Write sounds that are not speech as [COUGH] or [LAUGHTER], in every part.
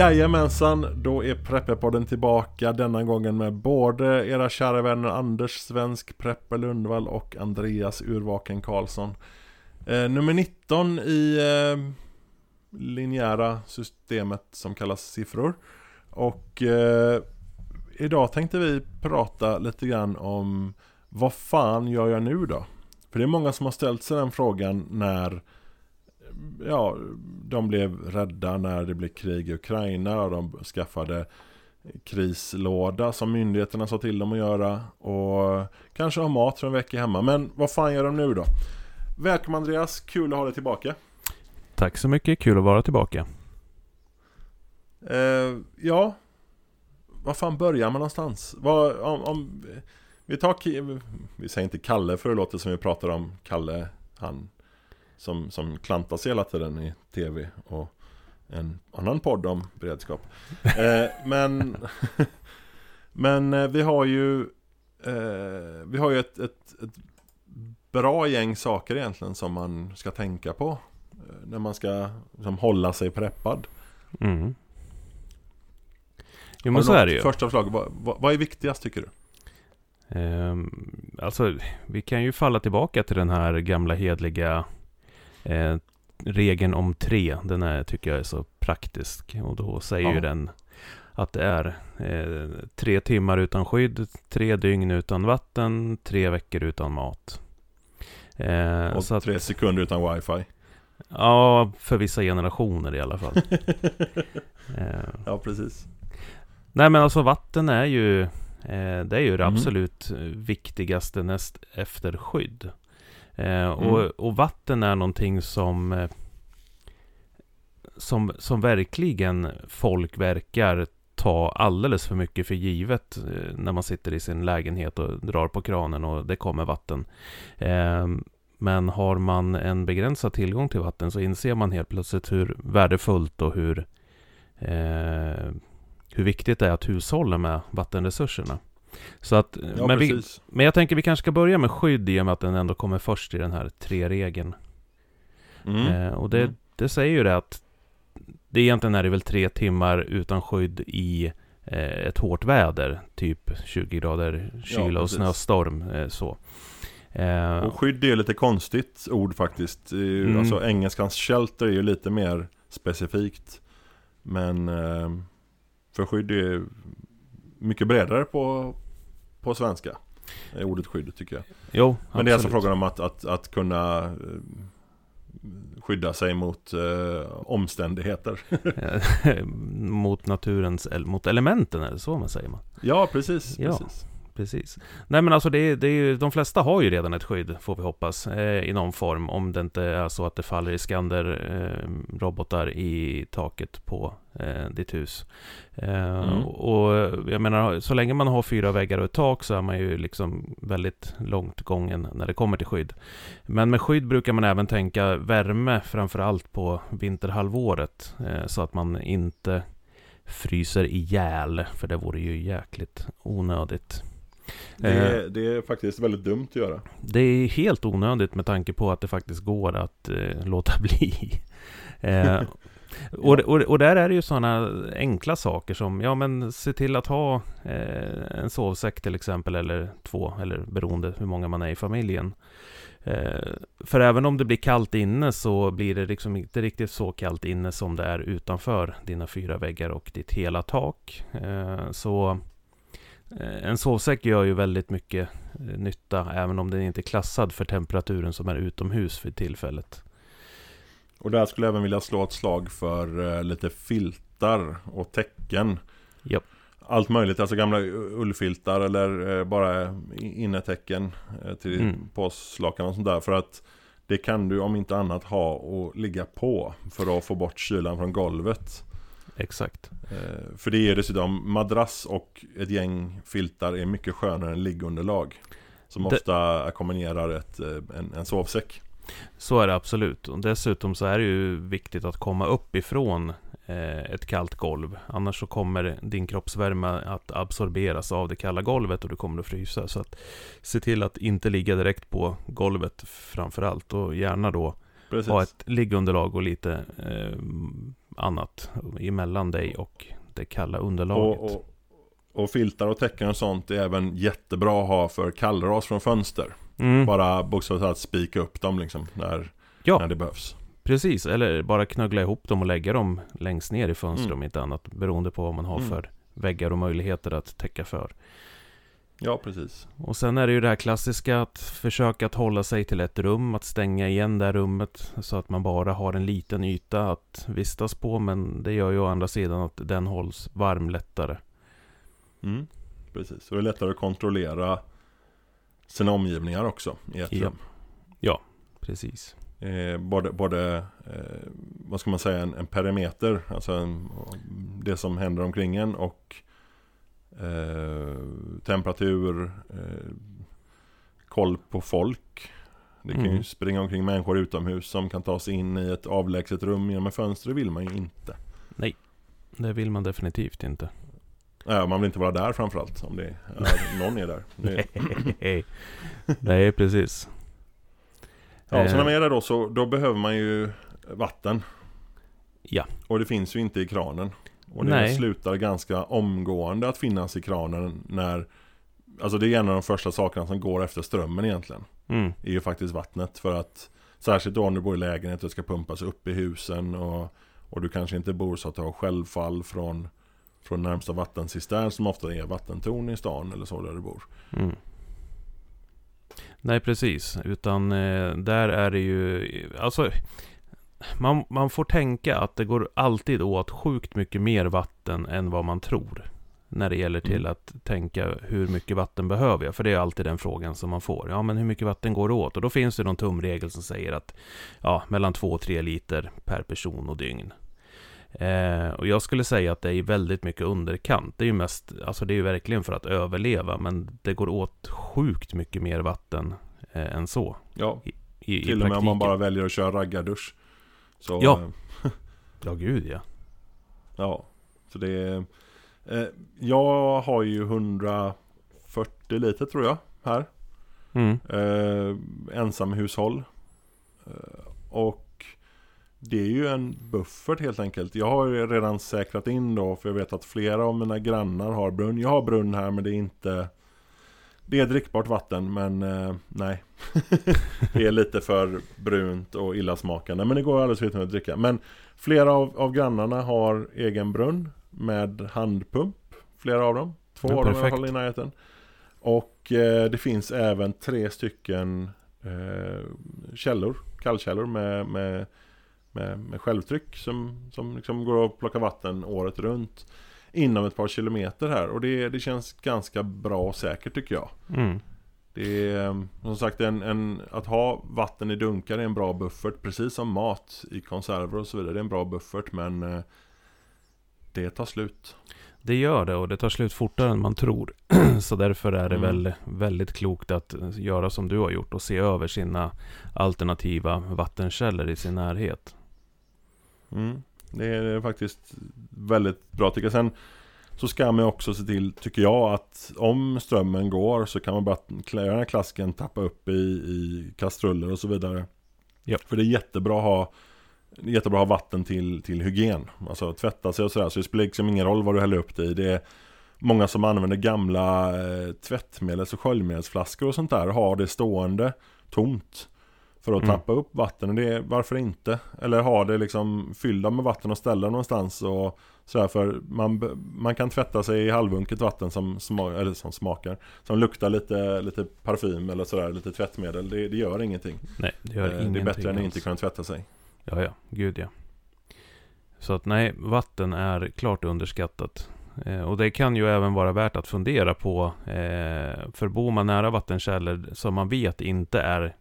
Jajamensan, då är Prepperpodden tillbaka denna gången med både era kära vänner Anders Svensk Prepper Lundvall och Andreas Urvaken Karlsson. Eh, nummer 19 i eh, linjära systemet som kallas siffror. Och eh, idag tänkte vi prata lite grann om vad fan gör jag nu då? För det är många som har ställt sig den frågan när ja, de blev rädda när det blev krig i Ukraina och de skaffade krislåda som myndigheterna sa till dem att göra och kanske ha mat för en vecka hemma. Men vad fan gör de nu då? Välkommen Andreas, kul att ha dig tillbaka. Tack så mycket, kul att vara tillbaka. Eh, ja, var fan börjar man någonstans? Vad, om, om, vi tar, vi säger inte Kalle för det låter som vi pratar om Kalle, han som, som klantas hela tiden i tv och en annan podd om beredskap. eh, men [LAUGHS] men eh, vi har ju eh, vi har ju ett, ett, ett, bra gäng saker egentligen som man ska tänka på eh, när man ska liksom, hålla sig preppad. Mm. Jo men så är det ju. Första förslag, vad, vad, vad är viktigast tycker du? Um, alltså, vi kan ju falla tillbaka till den här gamla hedliga eh, regeln om tre. Den är, tycker jag är så praktisk. Och då säger ja. ju den att det är eh, tre timmar utan skydd, tre dygn utan vatten, tre veckor utan mat. Eh, och så tre att, sekunder utan wifi. Ja, för vissa generationer i alla fall. [LAUGHS] eh, ja, precis. Nej, men alltså vatten är ju eh, det är ju det mm. absolut viktigaste näst efter skydd. Eh, mm. och, och, vatten är någonting som, eh, som, som verkligen folk verkar ta alldeles för mycket för givet eh, när man sitter i sin lägenhet och drar på kranen och det kommer vatten. Men har man en begränsad tillgång till vatten så inser man helt plötsligt hur värdefullt och hur, hur viktigt det är att hushålla med vattenresurserna. Så att, ja, men, vi, men jag tänker vi kanske ska börja med skydd i och med att den ändå kommer först i den här tre-regeln. Mm. Eh, och det, mm. det säger ju det att det egentligen är det väl tre timmar utan skydd i eh, ett hårt väder. Typ 20 grader kyla ja, och snöstorm. Eh, så. Eh, och skydd är lite konstigt ord faktiskt. Mm. Alltså engelskans shelter är ju lite mer specifikt. Men eh, för skydd är mycket bredare på, på svenska. Ordet skydd tycker jag. Jo, Men absolut. det är alltså frågan om att, att, att kunna eh, skydda sig mot eh, omständigheter. [LAUGHS] mot naturens, mot elementen är det så man säger man? Ja, precis. Ja. precis precis. Nej men alltså det är, det är ju, de flesta har ju redan ett skydd, får vi hoppas, eh, i någon form. Om det inte är så att det faller i Skander-robotar eh, i taket på eh, ditt hus. Eh, mm. Och jag menar, så länge man har fyra väggar och ett tak så är man ju liksom väldigt långt gången när det kommer till skydd. Men med skydd brukar man även tänka värme, framförallt på vinterhalvåret, eh, så att man inte fryser ihjäl, för det vore ju jäkligt onödigt. Det är, eh, det är, faktiskt väldigt dumt att göra. Det är helt onödigt med tanke på att det faktiskt går att eh, låta [LAUGHS] bli. eh, och, och, och, där är det ju sådana enkla saker som, ja men se till att ha eh, en sovsäck till exempel, eller två, eller beroende hur många man är i familjen. Eh, för även om det blir kallt inne så blir det liksom inte riktigt så kallt inne som det är utanför dina fyra väggar och ditt hela tak. Eh, så en sovsäck gör ju väldigt mycket eh, nytta även om den inte är klassad för temperaturen som är utomhus för tillfället. Och där skulle jag även vilja slå ett slag för eh, lite filtar och täcken. Yep. Allt möjligt, alltså gamla ullfiltar eller bara innetäcken till mm. påslakan och sånt där. För att det kan du om inte annat ha och ligga på för att få bort kylan från golvet. Exakt. Eh, för det är dessutom madrass och ett gäng filtar är mycket skönare än liggunderlag. Som det... ofta ackompanjerar ett, eh, en, en sovsäck. Så är det absolut. Och dessutom så är det ju viktigt att komma upp ifrån eh, ett kallt golv. Annars så kommer din kroppsvärme att absorberas av det kalla golvet och du kommer att frysa. Så att se till att inte ligga direkt på golvet framförallt. Och gärna då Precis. ha ett liggunderlag och lite eh, annat emellan dig och det kalla underlaget. Och, och, och filtar och täcken och sånt är även jättebra att ha för kallras från fönster. Mm. Bara bokstavligt talat spika upp dem liksom när, Ja. när det behövs. Precis, eller bara knöggla ihop dem och lägga dem längst ner i fönstret Mm. om inte annat. Beroende på vad man har Mm. för väggar och möjligheter att täcka för. Ja, precis. Och sen är det ju det här klassiska att försöka att hålla sig till ett rum, att stänga igen det här rummet så att man bara har en liten yta att vistas på. Men det gör ju å andra sidan att den hålls varm lättare. Mm. Precis, så det är lättare att kontrollera sina omgivningar också i ett Ja. rum. Precis. Eh, både, både eh, vad ska man säga, en, en perimeter, alltså en, det som händer omkring en och temperatur, eh, koll på folk. Det kan ju Mm. springa omkring människor utomhus som kan ta sig in i ett avlägset rum genom ett fönster, det vill man ju inte. Det vill man definitivt inte. Ja, man vill inte vara där framförallt, om det är, [LAUGHS] någon är där. Det, [LAUGHS] Nej, precis. Ja, så när Eh, man är där då så då behöver man ju vatten. Ja. Och det finns ju inte i kranen. Och det Nej. slutar ganska omgående att finnas i kranen när Alltså det är en av de första sakerna som går efter strömmen egentligen. Mm, är ju faktiskt vattnet för att Särskilt då om du bor i lägenhet och ska pumpas upp i husen och, och du kanske inte bor så att du har självfall från Från närmsta vattencistern som ofta är vattentorn i stan eller så där du bor. mm. Nej, precis. Utan eh, där är det ju... Alltså... Man, man får tänka att det går alltid åt sjukt mycket mer vatten än vad man tror. När det gäller till Mm. att tänka hur mycket vatten behöver jag? För det är alltid den frågan som man får. Ja, men hur mycket vatten går det åt? Och då finns det någon tumregel som säger att ja, mellan 2 och 3 liter per person och dygn. Eh, och jag skulle säga att det är väldigt mycket underkant. Det är ju mest, alltså det är ju verkligen för att överleva, men det går åt sjukt mycket mer vatten eh, än så. Ja, I, i till och med om man bara väljer att köra raggardusch. Så, Ja. eh, [LAUGHS] Ja, gud ja. Ja, så det är... Eh, jag har ju 140 liter tror jag här. Mm. Eh, ensamhushåll. Eh, och det är ju en buffert helt enkelt. Jag har ju redan säkrat in då för jag vet att flera av mina grannar har brunn. Jag har brunn här men det är inte... Det är drickbart vatten men eh, nej. [LAUGHS] det är lite för brunt och illasmakande. Men det går alldeles utmärkt att dricka. Men flera av, av grannarna har egen brunn med handpump. Flera av dem. Två Ja, av dem i alla perfekt. fall i närheten. Och eh, det finns även tre stycken eh, källor, kallkällor med, med, med, med självtryck som, som liksom går att plocka vatten året runt. Inom ett par kilometer här och det, det känns ganska bra och säkert tycker jag. Mm. Det är eh, som sagt en, en, att ha vatten i dunkar är en bra buffert precis som mat i konserver och så vidare. Det är en bra buffert men eh, det tar slut. Det gör det och det tar slut fortare än man tror. [CLEARS THROAT] Så därför är det Mm. väl väldigt klokt att göra som du har gjort och se över sina alternativa vattenkällor i sin närhet. Mm. Det är faktiskt väldigt bra tycker jag. Sen så ska man också se till, tycker jag, att om strömmen går så kan man bara göra den här klassiken, tappa upp i, i kastruller och så vidare. Ja. För det är jättebra att ha Jättebra att ha vatten till, till hygien Alltså tvätta sig och sådär Så det spelar liksom ingen roll vad du häller upp det i Det är många som använder gamla eh, tvättmedels och sköljmedelsflaskor och sånt där Har det stående tomt För att Mm. tappa upp vatten och det, varför inte? Eller ha det liksom fyllda med vatten och ställa någonstans och sådär för man, man kan tvätta sig i halvunket vatten som, sma, eller som smakar Som luktar lite, lite parfym eller sådär, lite tvättmedel Det, det gör ingenting Nej, det gör Eh, Det ingenting är bättre än att inte kunna tvätta sig Ja, ja. Gud ja. Så att nej, vatten är klart underskattat. Eh, och det kan ju även vara värt att fundera på. Eh, för bor man nära vattenkällor som man vet inte är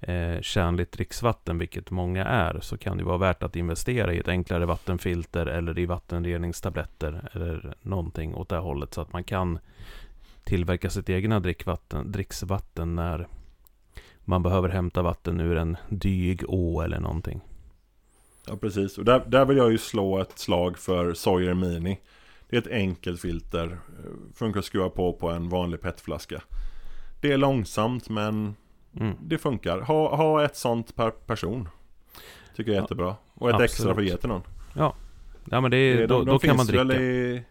eh, tjänligt dricksvatten, vilket många är, så kan det vara värt att investera i ett enklare vattenfilter eller i vattenreningstabletter eller någonting åt det hållet så att man kan tillverka sitt egna drickvatten, dricksvatten när man behöver hämta vatten ur en dyg å eller någonting. Ja precis, och där, där vill jag ju slå ett slag för Sawyer Mini. Det är ett enkelt filter eh, Funkar att skruva på på en vanlig petflaska. Det är långsamt men Mm. det funkar Ha, ha ett sånt per person Tycker jag är Ja, jättebra Och ett absolut. extra för att ge till någon Ja men det är, Det- då, de, de då kan man finns väl dricka. i,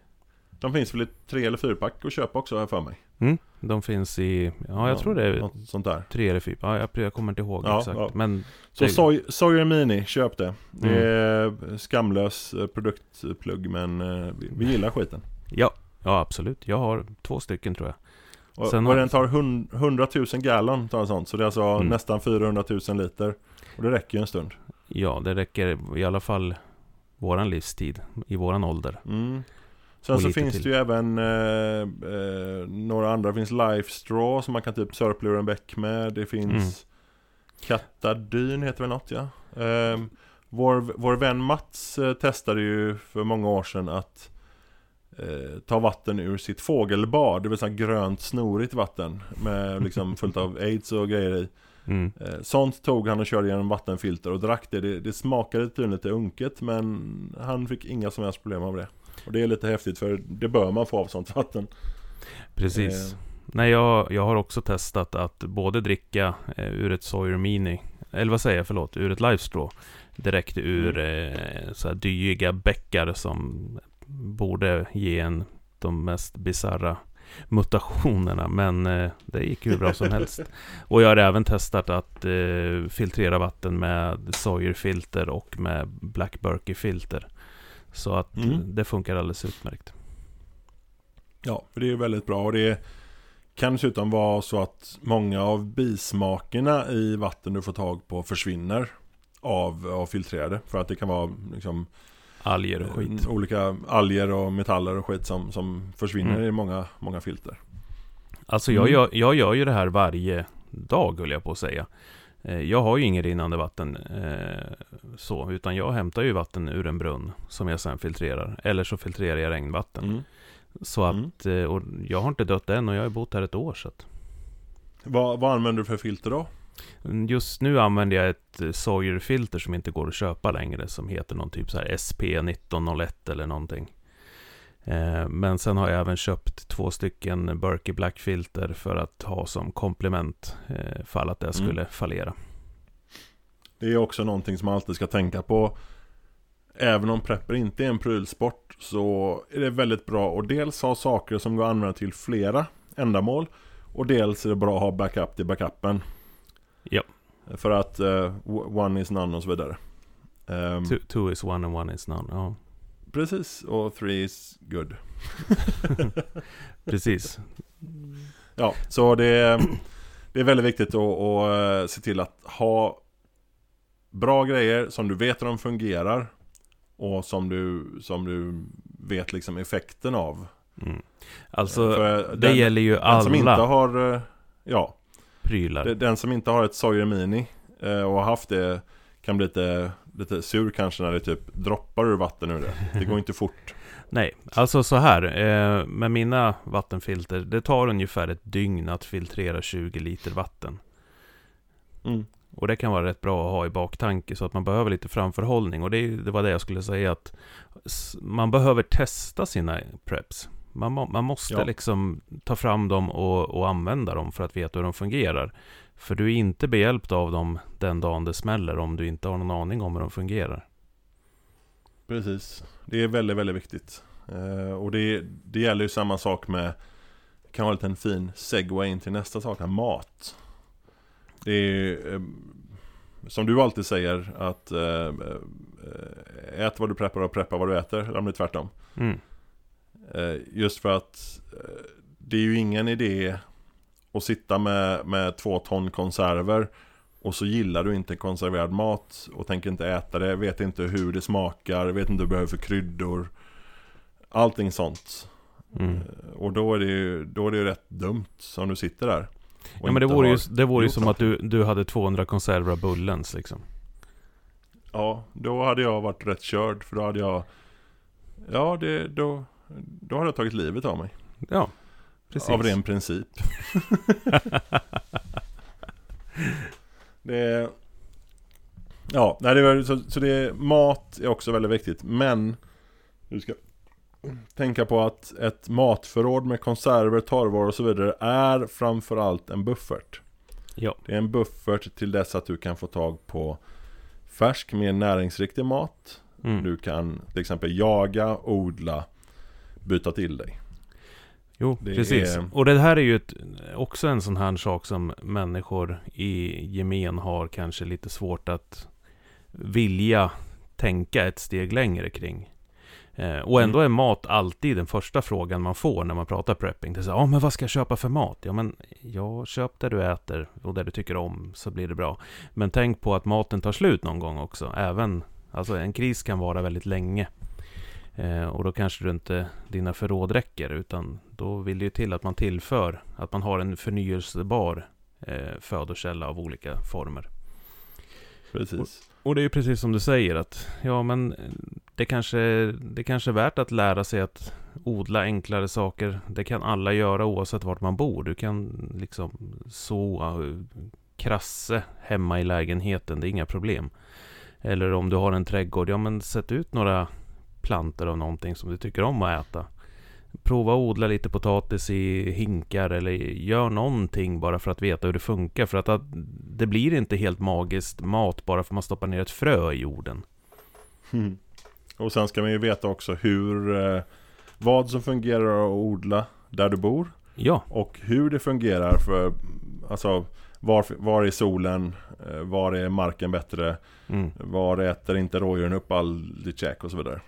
De finns väl i tre eller fyra pack att köpa också här för mig. Mm, de finns i, ja jag tror det är sånt där. tre eller fyra. Ja, jag, jag kommer inte ihåg Ja, exakt. ja. Men Så Soy, Sawyer Mini, köp det. Det Mm. är skamlös eh, produktplugg men eh, vi, vi gillar skiten. ja, ja absolut. Jag har två stycken tror jag. Och, Sen och den tar hund- 100 000 gallon tar en sån, så det är alltså Mm. nästan 400 000 liter. Och det räcker ju en stund. Ja, det räcker i alla fall våran livstid, i våran ålder. Mm. Sen så finns till. det ju även eh, eh, några andra. Det finns Life Straw som man kan typ sörpla ur en bäck med. Det finns Mm. Katadyn heter väl något ja. Eh, vår, vår vän Mats eh, testade ju för många år sedan att eh, ta vatten ur sitt fågelbad. Det vill säga grönt snorigt vatten med liksom [LAUGHS] fullt av aids och grejer i. Mm. Eh, Sånt tog han och körde genom vattenfilter och drack det. Det, det smakade tydligen lite unket men han fick inga som helst problem av det. Och det är lite häftigt för det bör man få av sånt vatten. Precis. Eh, Nej, jag, jag har också testat att både dricka eh, ur ett Sawyer Mini, eller vad säger jag, förlåt, ur ett Livestraw. Direkt ur eh, så här dyiga bäckar som borde ge en de mest bizarra mutationerna. Men eh, det gick hur bra som helst. [LAUGHS] Och jag har även testat att eh, filtrera vatten med Sawyer-filter och med Black Berkey-filter. Så att Mm. det funkar alldeles utmärkt. Ja, för det är väldigt bra och det kan dessutom vara så att många av bismakerna i vatten du får tag på försvinner av, av filtrerade. För att det kan vara liksom, Alger och skit. eh, olika alger och metaller och skit som, som försvinner Mm. i många, många filter. Alltså jag, Mm. gör, jag gör ju det här varje dag, höll jag på att säga. Eh, Jag har ju inget rinnande vatten eh, så, utan jag hämtar ju vatten ur en brunn som jag sen filtrerar. Eller så filtrerar jag regnvatten. Mm. Så att, eh, och jag har inte dött än och jag har bott här ett år så att. Vad, vad använder du för filter då? Just nu använder jag ett eh, Sawyer-filter som inte går att köpa längre som heter någon typ så här SP1901 eller någonting. Eh, Men sen har jag även köpt två stycken Berkey Black-filter för att ha som komplement eh, fall att det Mm. skulle fallera. Det är också någonting som man alltid ska tänka på. Även om prepper inte är en prylsport så är det väldigt bra att dels ha saker som går att använda till flera ändamål. Och dels är det bra att ha backup till backupen. Ja. För att eh, one is none och så vidare. Ehm, Two, two is one and one is none. Ja, precis, och three is good. [LAUGHS] [LAUGHS] precis. Ja, så det är, det är väldigt viktigt att, att eh, se till att ha bra grejer som du vet att de fungerar. Och som du, som du vet liksom effekten av. Mm. Alltså, För det den, gäller ju den som inte alla har, eh, ja, prylar. den som inte har ett Sawyer Mini eh, och har haft det kan bli lite, lite sur kanske när det typ droppar ur vatten ur det. Det går inte [LAUGHS] fort. Nej, alltså så här. Eh, med mina vattenfilter, det tar ungefär ett dygn att filtrera 20 liter vatten. Mm. Och det kan vara rätt bra att ha i baktanke så att man behöver lite framförhållning. Och det, det var det jag skulle säga att man behöver testa sina preps. Man, man måste Ja. liksom ta fram dem och, och använda dem för att veta hur de fungerar. För du är inte behjälpt av dem den dagen det smäller om du inte har någon aning om hur de fungerar. Precis. Det är väldigt, väldigt viktigt. Eh, och det, det gäller ju samma sak med kan vara en fin segway in till nästa sak här, mat. Det är eh, som du alltid säger att eh, eh, ät vad du preppar och preppa vad du äter, eller om det är tvärtom. Mm. Eh, just för att eh, det är ju ingen idé att sitta med, med två ton konserver och så gillar du inte konserverad mat och tänker inte äta det, vet inte hur det smakar, vet inte vad du behöver för kryddor. Allting sånt. Mm. Eh, Och då är det ju, då är det ju rätt dumt om du sitter där. Ja men det vore ju, det vore ju som något. att du, du hade 200 konserver av Bullens liksom. Ja, då hade jag varit rätt körd för då hade jag Ja, det, då, då hade jag tagit livet av mig. Ja, precis. Av ren princip. [LAUGHS] det är, Ja, nej, det var, så, så det är, mat är också väldigt viktigt. Men du ska tänka på att ett matförråd med konserver, torrvaror och så vidare är framförallt en buffert. Ja. Det är en buffert till dess att du kan få tag på färsk, mer näringsriktig mat Mm. Du kan till exempel jaga, odla, byta till dig. Jo, Det precis. är- Och det här är ju ett, också en sån här sak som människor i gemen har kanske lite svårt att vilja tänka ett steg längre kring. Eh, och ändå Mm. är mat alltid den första frågan man får när man pratar prepping. Det är så ja men vad ska jag köpa för mat? Ja men, ja, köp det du äter och det du tycker om så blir det bra. Men tänk på att maten tar slut någon gång också. Även, alltså en kris kan vara väldigt länge. Eh, och då kanske du inte dina förråd räcker utan då vill det ju till att man tillför att man har en förnyelsebar eh, födokälla av olika former. Precis. Och det är ju precis som du säger att ja men eh, det kanske, det kanske är värt att lära sig att odla enklare saker. Det kan alla göra oavsett vart man bor. Du kan liksom så krasse hemma i lägenheten, det är inga problem. Eller om du har en trädgård, ja men sätt ut några plantor av någonting som du tycker om att äta. Prova att odla lite potatis i hinkar eller gör någonting bara för att veta hur det funkar. För att, det blir inte helt magiskt mat bara för att man stoppar ner ett frö i jorden. Mm. Och sen ska man ju veta också hur eh, vad som fungerar att odla där du bor Ja, och hur det fungerar för alltså var, var är solen, eh, var är marken bättre, mm. var äter inte rådjuren upp all ditt käk och så vidare.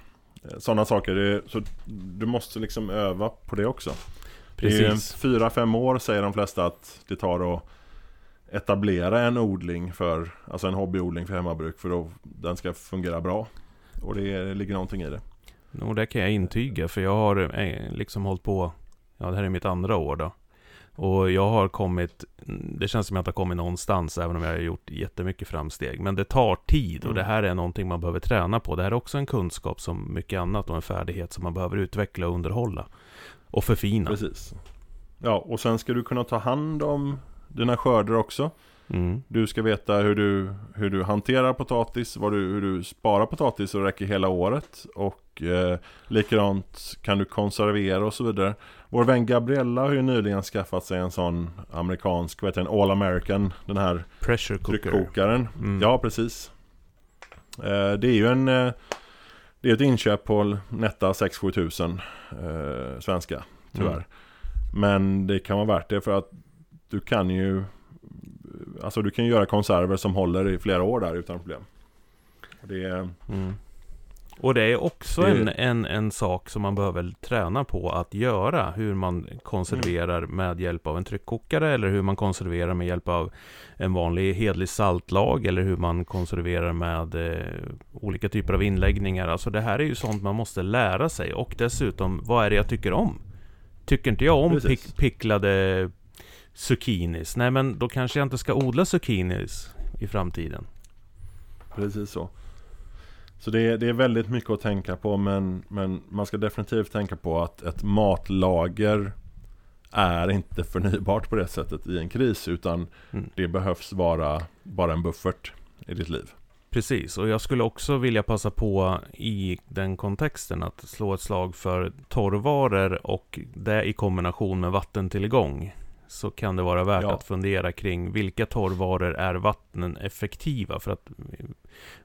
Eh, Sådana saker, så du måste liksom öva på det också. Precis. fyra, fem år säger de flesta att det tar att etablera en odling för, alltså en hobbyodling för hemmabruk för att den ska fungera bra. Och det ligger någonting i det. Och det kan jag intyga för jag har eh, liksom hållit på, ja det här är mitt andra år då. Och jag har kommit, det känns som att jag inte har kommit någonstans även om jag har gjort jättemycket framsteg. Men det tar tid och Mm. det här är någonting man behöver träna på. Det här är också en kunskap som mycket annat och en färdighet som man behöver utveckla och underhålla. Och förfina. Precis. Ja, och sen ska du kunna ta hand om dina skörder också. Mm. Du ska veta hur du, hur du hanterar potatis, vad du, hur du sparar potatis det räcker hela året. Och eh, likadant kan du konservera och så vidare. Vår vän Gabriella har ju nyligen skaffat sig en sån amerikansk, vad heter den, All American, den här Pressure tryckkokaren. Mm. Ja, precis. Eh, det är ju en, eh, det är ett inköp på netta 6-7 tusen eh, svenska, tyvärr. Mm. Men det kan vara värt det för att du kan ju Alltså du kan ju göra konserver som håller i flera år där utan problem. Det är, Mm. Och det är också Det- en, en, en sak som man behöver träna på att göra. Hur man konserverar Mm. med hjälp av en tryckkokare eller hur man konserverar med hjälp av en vanlig hedlig saltlag eller hur man konserverar med eh, olika typer av inläggningar. Alltså det här är ju sånt man måste lära sig och dessutom, vad är det jag tycker om? Tycker inte jag om pick, picklade zucchinis? Nej men då kanske jag inte ska odla zucchinis i framtiden. precis så. Så det är, det är väldigt mycket att tänka på men, men man ska definitivt tänka på att ett matlager är inte förnybart på det sättet i en kris utan Mm. det behövs vara bara en buffert i ditt liv. Precis, och jag skulle också vilja passa på i den kontexten att slå ett slag för torrvaror och det i kombination med vattentillgång. Så kan det vara värt Ja. att fundera kring vilka torrvaror är vattnen effektiva? För att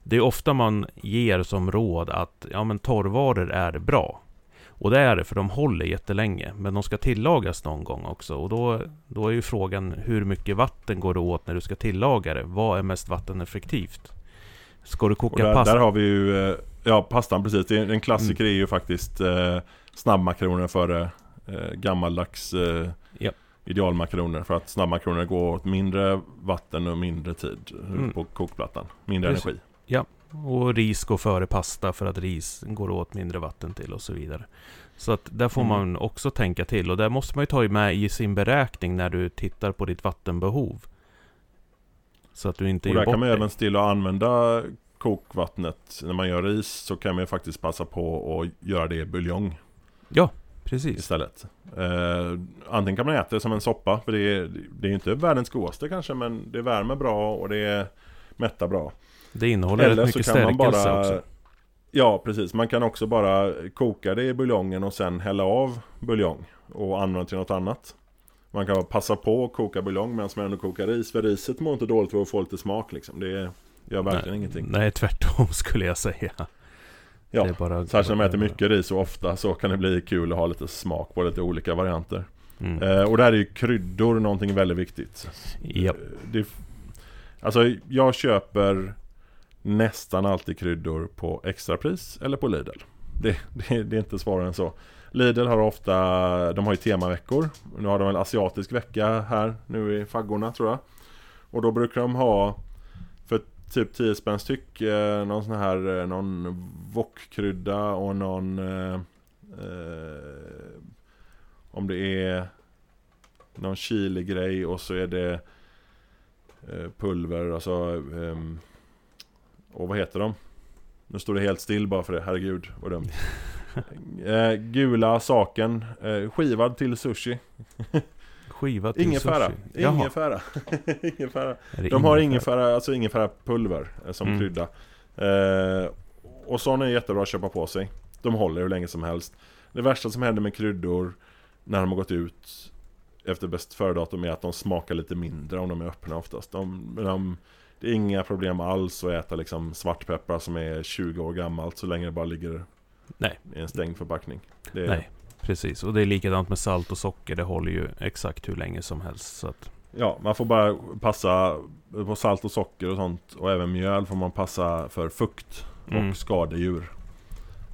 det är ofta man ger som råd att ja, men torrvaror är bra. Och det är det, för de håller jättelänge. Men de ska tillagas någon gång också. Och då, då är ju frågan hur mycket vatten går det åt när du ska tillaga det? Vad är mest vatteneffektivt? Ska du koka där, pasta? där har vi ju, eh, ja pastan precis, en klassiker Mm. är ju faktiskt eh, snabbmakaroner före eh, gammaldags eh. Idealmakaroner. För att snabbmakaroner går åt mindre vatten och mindre tid Mm. på kokplattan. Mindre Precis. energi. Och ris går före pasta för att ris går åt mindre vatten till och så vidare. Så att där får Mm. man också tänka till. Och där måste man ju ta med i sin beräkning när du tittar på ditt vattenbehov. Så att du inte Och där kan man dig. även stilla använda kokvattnet. När man gör ris så kan man ju faktiskt passa på att göra det i buljong Ja, precis. istället. Eh, antingen kan man äta det som en soppa, för det är, det är inte världens godaste kanske, men det värmer bra och det mättar bra. Det innehåller rätt mycket stärkelse också. Ja, precis. Man kan också bara koka det i buljongen och sen hälla av buljong och använda till något annat. Man kan passa på att koka buljong medan man ändå kokar ris. För riset mår inte dåligt av att få lite smak liksom. Det gör verkligen nej, ingenting. Nej, tvärtom [LAUGHS] skulle jag säga. Ja, särskilt när man äter mycket ris och ofta så kan det bli kul att ha lite smak på lite olika varianter. Mm. Eh, och där är ju kryddor någonting väldigt viktigt. Eh, Det, alltså jag köper nästan alltid kryddor på extrapris eller på Lidl. Det, det, det är inte svårare än så. Lidl har ofta, de har ju temaveckor. Nu har de en asiatisk vecka här nu i faggorna tror jag. Och då brukar de ha typ 10 spänn styck eh, någon sån här, eh, någon wokkrydda och någon eh, eh, om det är någon chili-grej och så är det eh, pulver, alltså ehm, och vad heter de? Nu står det helt still bara för det, herregud vad dumt. [LAUGHS] eh, gula saken, skivad till sushi. [LAUGHS] Skiva till Ingefära. sushi. Ingefära. [LAUGHS] ingefära. De har ingefära, alltså ingefära pulver eh, som Mm. krydda. Eh, och sådana är jättebra att köpa på sig. De håller hur länge som helst. Det värsta som händer med kryddor när de har gått ut efter bäst före-datum är att de smakar lite mindre om de är öppna oftast. De, de, det är inga problem alls att äta liksom svartpeppar som är 20 år gammalt så länge det bara ligger Nej. i en stängd förpackning. Det är, Nej, precis. Och det är likadant med salt och socker. Det håller ju exakt hur länge som helst. Så att, Ja, man får bara passa på salt och socker och sånt och även mjöl får man passa för fukt och Mm. skadedjur.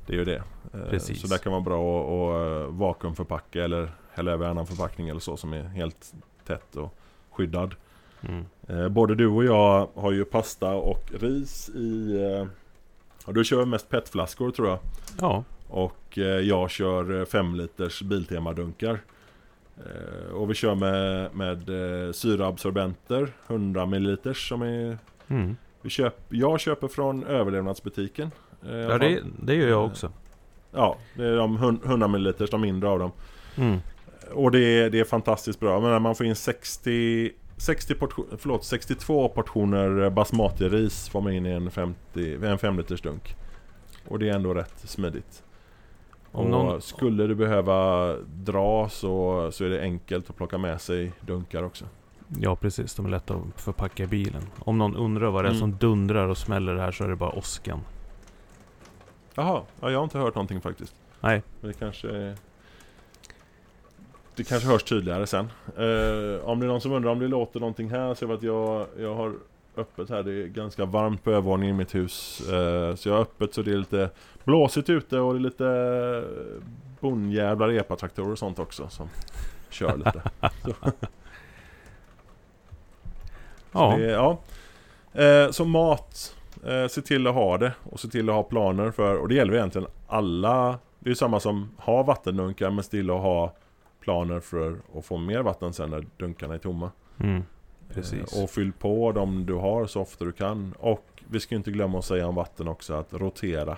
Det är ju det. Eh, Precis. Så där kan vara bra att, eh, vakuumförpacka eller hälla över annan förpackning eller så som är helt tätt och skyddad. mm. Eh, Både du och jag har ju pasta och ris i... eh, Ja, du kör mest petflaskor tror jag. Ja, Och eh, jag kör 5 liters Biltema-dunkar. Eh, Och vi kör med, med eh, syraabsorbenter, 100 ml som är... mm. Vi köp, jag köper från överlevnadsbutiken. eh, ja det, det gör jag också. Ja, det är de hun- 100 ml, de mindre av dem. Mm. Och det är, det är fantastiskt bra. Men man får in 60, 60 portion, förlåt, 62 portioner basmati-ris får man in i en, 50, en 5 liters dunk. Och det är ändå rätt smidigt. Om någon- skulle du behöva dra så, så är det enkelt att plocka med sig dunkar också. Ja, precis. De är lätta att förpacka i bilen. Om någon undrar vad det är Mm. som dundrar och smäller här så är det bara åskan. Jaha, ja, jag har inte hört någonting faktiskt. Nej, Men det kanske... Det kanske hörs tydligare sen. Eh, om det är någon som undrar om det låter någonting här så är det att jag, jag har öppet här. Det är ganska varmt på övervåningen i mitt hus. Eh, så jag har öppet så det är lite blåsigt ute och det är lite eh, bondjävlar epatraktorer och sånt också som kör lite. [LAUGHS] ja. Det, är- ja. Eh, så mat, se till att ha det och se till att ha planer för, och det gäller egentligen alla, det är ju samma som ha vattendunkar men still att ha planer för att få mer vatten sen när dunkarna är tomma. Mm. Precis. Eh, och fyll på dem du har så ofta du kan. Och vi ska inte glömma att säga om vatten också att rotera.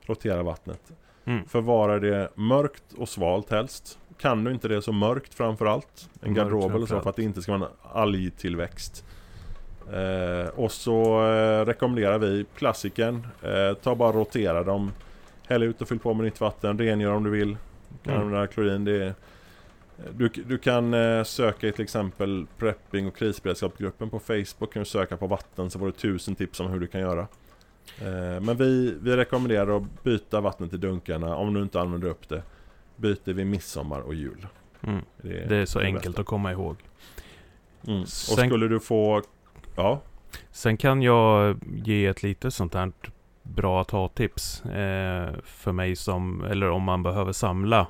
Rotera vattnet. Mm. Förvara det mörkt och svalt helst. Kan du inte det så mörkt framförallt. En Mörkt garderob eller så för att det inte ska vara en algtillväxt. Eh, och så eh, rekommenderar vi klassiken. Eh, ta bara rotera dem. Häll ut och fyll på med nytt vatten. Rengör om du vill. Du kan Mm. använda klorin. Det är, du, du kan eh, söka i till exempel prepping och krisberedskapsgruppen på Facebook. Kan du söka på vatten så får du tusen tips om hur du kan göra. Eh, men vi, vi rekommenderar att byta vattnet i dunkarna om du inte använder upp det. Byter vid midsommar och jul. Mm. Det Det är så det enkelt bästa. att komma ihåg. Mm. Och Sen- skulle du få... Ja, Sen kan jag ge ett litet sånt här bra att ha-tips eh, för mig som, eller om man behöver samla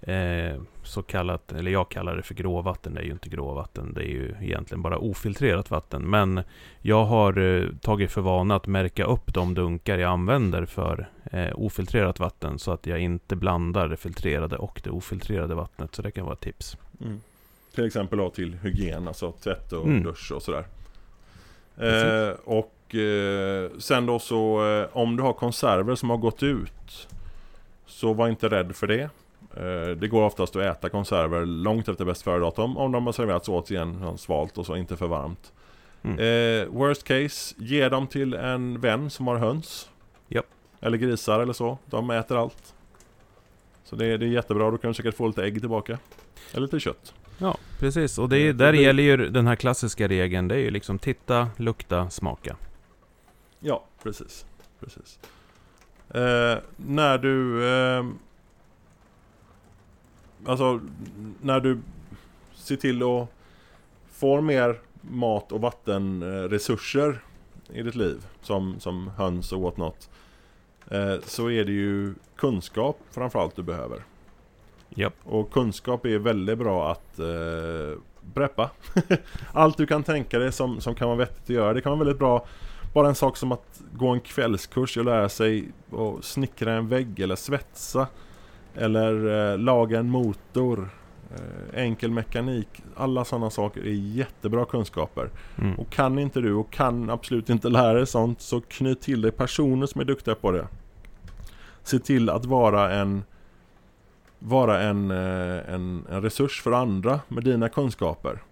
eh, så kallat, eller jag kallar det för gråvatten, det är ju inte gråvatten, det är ju egentligen bara ofiltrerat vatten. Men jag har eh, tagit för vana att märka upp de dunkar jag använder för eh, ofiltrerat vatten så att jag inte blandar det filtrerade och det ofiltrerade vattnet. Så det kan vara ett tips. Mm. Till exempel då till hygien, alltså tvätt och Mm. dusch och sådär. Eh, och eh, sen då så om du har konserver som har gått ut så var inte rädd för det. Eh, det går oftast att äta konserver långt efter bäst före-datum om de har serverats åt igen sån svalt och så, inte för varmt. Mm. Eh, worst case, ge dem till en vän som har höns. Japp. Eller grisar eller så. De äter allt. Så det, är- det är jättebra, då kan du säkert få lite ägg tillbaka. Eller lite kött. Ja, precis. Och det, Eh, är- där det- gäller ju den här klassiska regeln. Det är ju liksom titta, lukta, smaka. Ja, precis. precis. Eh, när du... Eh, alltså, när du ser till att få mer mat och vattenresurser i ditt liv, som, som höns och whatnot, eh, så är det ju kunskap framförallt du behöver. Japp. Och kunskap är väldigt bra att eh, preppa. [LAUGHS] Allt du kan tänka dig som, som kan vara vettigt att göra. Det kan vara väldigt bra bara en sak som att gå en kvällskurs och lära sig att snickra en vägg eller svetsa. Eller eh, laga en motor. Eh, enkel mekanik. Alla sådana saker är jättebra kunskaper. Mm. Och kan inte du och kan absolut inte lära dig sånt så knyt till dig personer som är duktiga på det. Se till att vara en vara en, eh, en, en resurs för andra med dina kunskaper.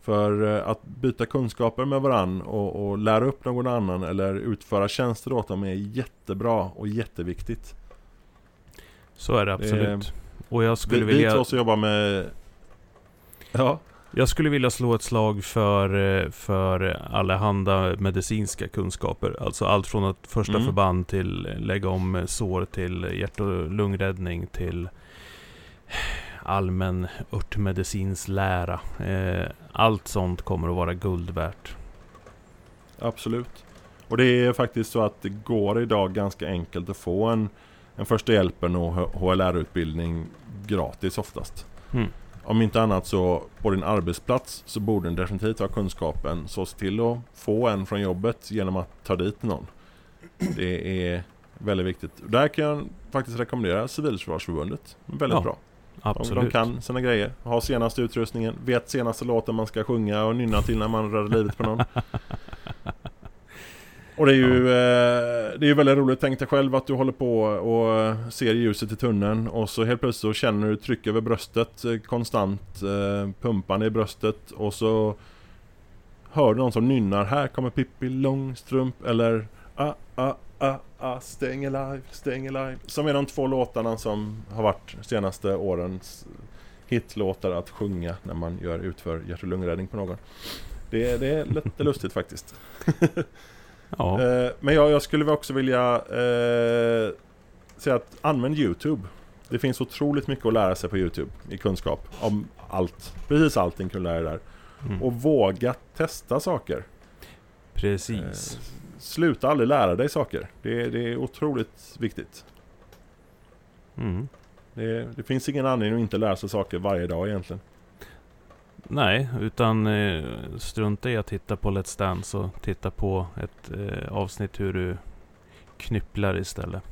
För eh, att byta kunskaper med varann och, och lära upp någon annan eller utföra tjänster åt dem är jättebra och jätteviktigt. Så är det absolut. Och jag skulle Vi, vilja... vi två som jobbar med... Ja, Jag skulle vilja slå ett slag för, eh, för allehanda medicinska kunskaper. Alltså allt från att första Mm. förband till lägga om sår till hjärt och lungräddning till allmän örtmedicinslära. Eh, allt sånt kommer att vara guld värt. absolut. Och det är faktiskt så att det går idag ganska enkelt att få en, en första hjälpen och HLR-utbildning gratis oftast. Mm. Om inte annat så på din arbetsplats så borde den definitivt ha kunskapen. Så se till att få en från jobbet genom att ta dit någon. Det är väldigt viktigt. Där kan jag faktiskt rekommendera Civilförsvarsförbundet. Väldigt Ja, bra. Absolut. de kan sina grejer. Har senaste utrustningen. Vet senaste låten man ska sjunga och nynna till när man räddar livet på någon. [LAUGHS] Och det är ju eh, det är ju väldigt roligt. Tänk dig själv att du håller på och ser ljuset i tunneln och så helt plötsligt så känner du tryck över bröstet eh, konstant eh, pumpande i bröstet och så hör du någon som nynnar Här kommer Pippi Långstrump eller ah, ah, ah, ah, Staying Alive, Staying Alive Som är de två låtarna som har varit senaste årens hitlåtar att sjunga när man gör utför hjärt och lungräddning på någon. Det, det är lite lustigt faktiskt. [LAUGHS] Ja, Eh, men jag, jag skulle också vilja eh, säga att använd Youtube. Det finns otroligt mycket att lära sig på Youtube i kunskap om allt. Precis allting kan du lära dig där. mm. Och våga testa saker. precis. Eh, sluta aldrig lära dig saker. Det, det är otroligt viktigt. Mm. Det, det finns ingen anledning att inte lära sig saker varje dag egentligen. Nej, utan eh, strunta i att titta på Let's Dance och titta på ett eh, avsnitt hur du knypplar istället.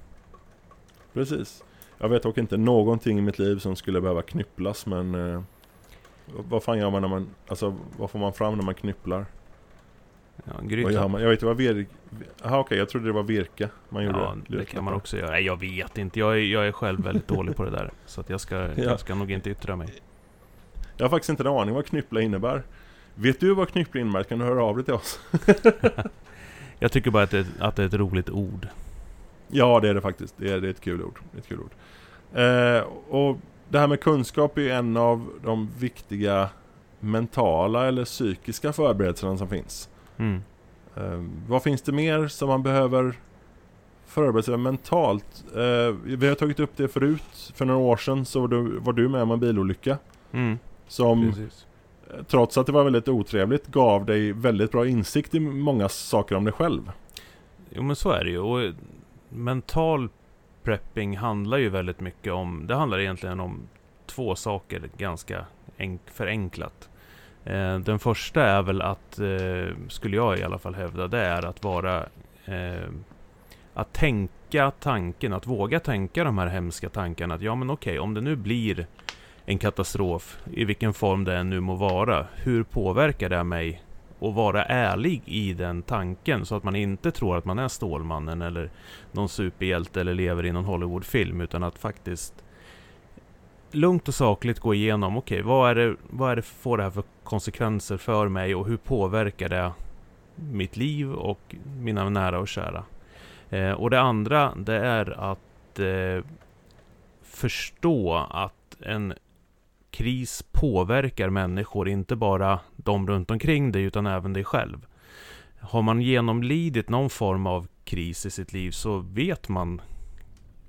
Precis. Jag vet dock inte någonting i mitt liv som skulle behöva knypplas men eh, Vad fan gör man när man, alltså vad får man fram när man knypplar? Ja, Vad gryta. gör man? Jag vet det var vir... Jaha okej, jag trodde det var virka man gjorde. Ja, det kan man också göra. Nej, jag vet inte. Jag är, jag är själv väldigt dålig på det där. Så att jag, ska, [LAUGHS] jag ska nog inte yttra mig. Jag har faktiskt inte en aning vad knyppla innebär. Vet du vad knyppla innebär? Kan du höra av dig till oss? [LAUGHS] Jag tycker bara att det, att det är ett roligt ord. Ja, det är det faktiskt. Det är, det är ett kul ord. Ett kul ord. Eh, och det här med kunskap är en av de viktiga mentala eller psykiska förberedelserna som finns. Mm. Eh, vad finns det mer som man behöver förbereda sig mentalt? Eh, vi har tagit upp det förut. För några år sedan så var du, var du med om en bilolycka. Mm. Som Precis. eh, trots att det var väldigt otrevligt gav dig väldigt bra insikt i många saker om dig själv. Jo men så är det ju. Och mental prepping handlar ju väldigt mycket om... Det handlar egentligen om två saker ganska enk, förenklat. Eh, den första är väl att, eh, skulle jag i alla fall hävda, det är att vara... Eh, att tänka tanken, att våga tänka de här hemska tankarna. Att ja men okej, om det nu blir en katastrof, i vilken form det än nu må vara. Hur påverkar det mig? Och vara ärlig i den tanken så att man inte tror att man är Stålmannen eller någon superhjälte eller lever i någon Hollywoodfilm utan att faktiskt lugnt och sakligt gå igenom, okej, vad är det, vad är det får det här för konsekvenser för mig och hur påverkar det mitt liv och mina nära och kära? Eh, och det andra, det är att eh, förstå att en kris påverkar människor, inte bara de runt omkring dig utan även dig själv. Har man genomlidit någon form av kris i sitt liv så vet man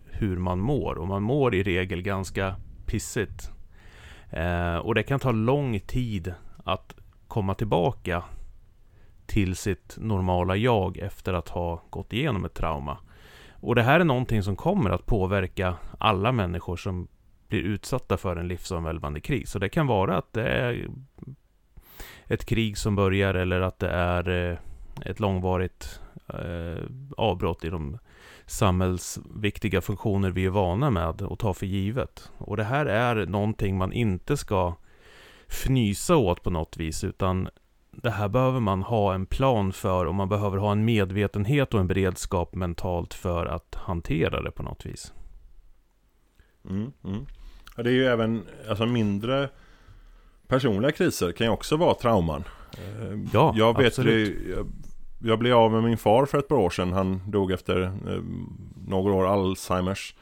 hur man mår. Och man mår i regel ganska pissigt. Eh, och det kan ta lång tid att komma tillbaka till sitt normala jag efter att ha gått igenom ett trauma. Och det här är någonting som kommer att påverka alla människor som blir utsatta för en livsomvälvande kris. Och det kan vara att det är ett krig som börjar eller att det är eh, ett långvarigt eh, avbrott i de samhällsviktiga funktioner vi är vana med och tar för givet. Och det här är någonting man inte ska fnysa åt på något vis, utan det här behöver man ha en plan för och man behöver ha en medvetenhet och en beredskap mentalt för att hantera det på något vis. Mm, mm. Ja, det är ju även alltså mindre personliga kriser kan ju också vara trauman. Eh, ja, jag vet absolut. det, jag, jag blev av med min far för ett par år sedan. Han dog efter eh, några år Alzheimers.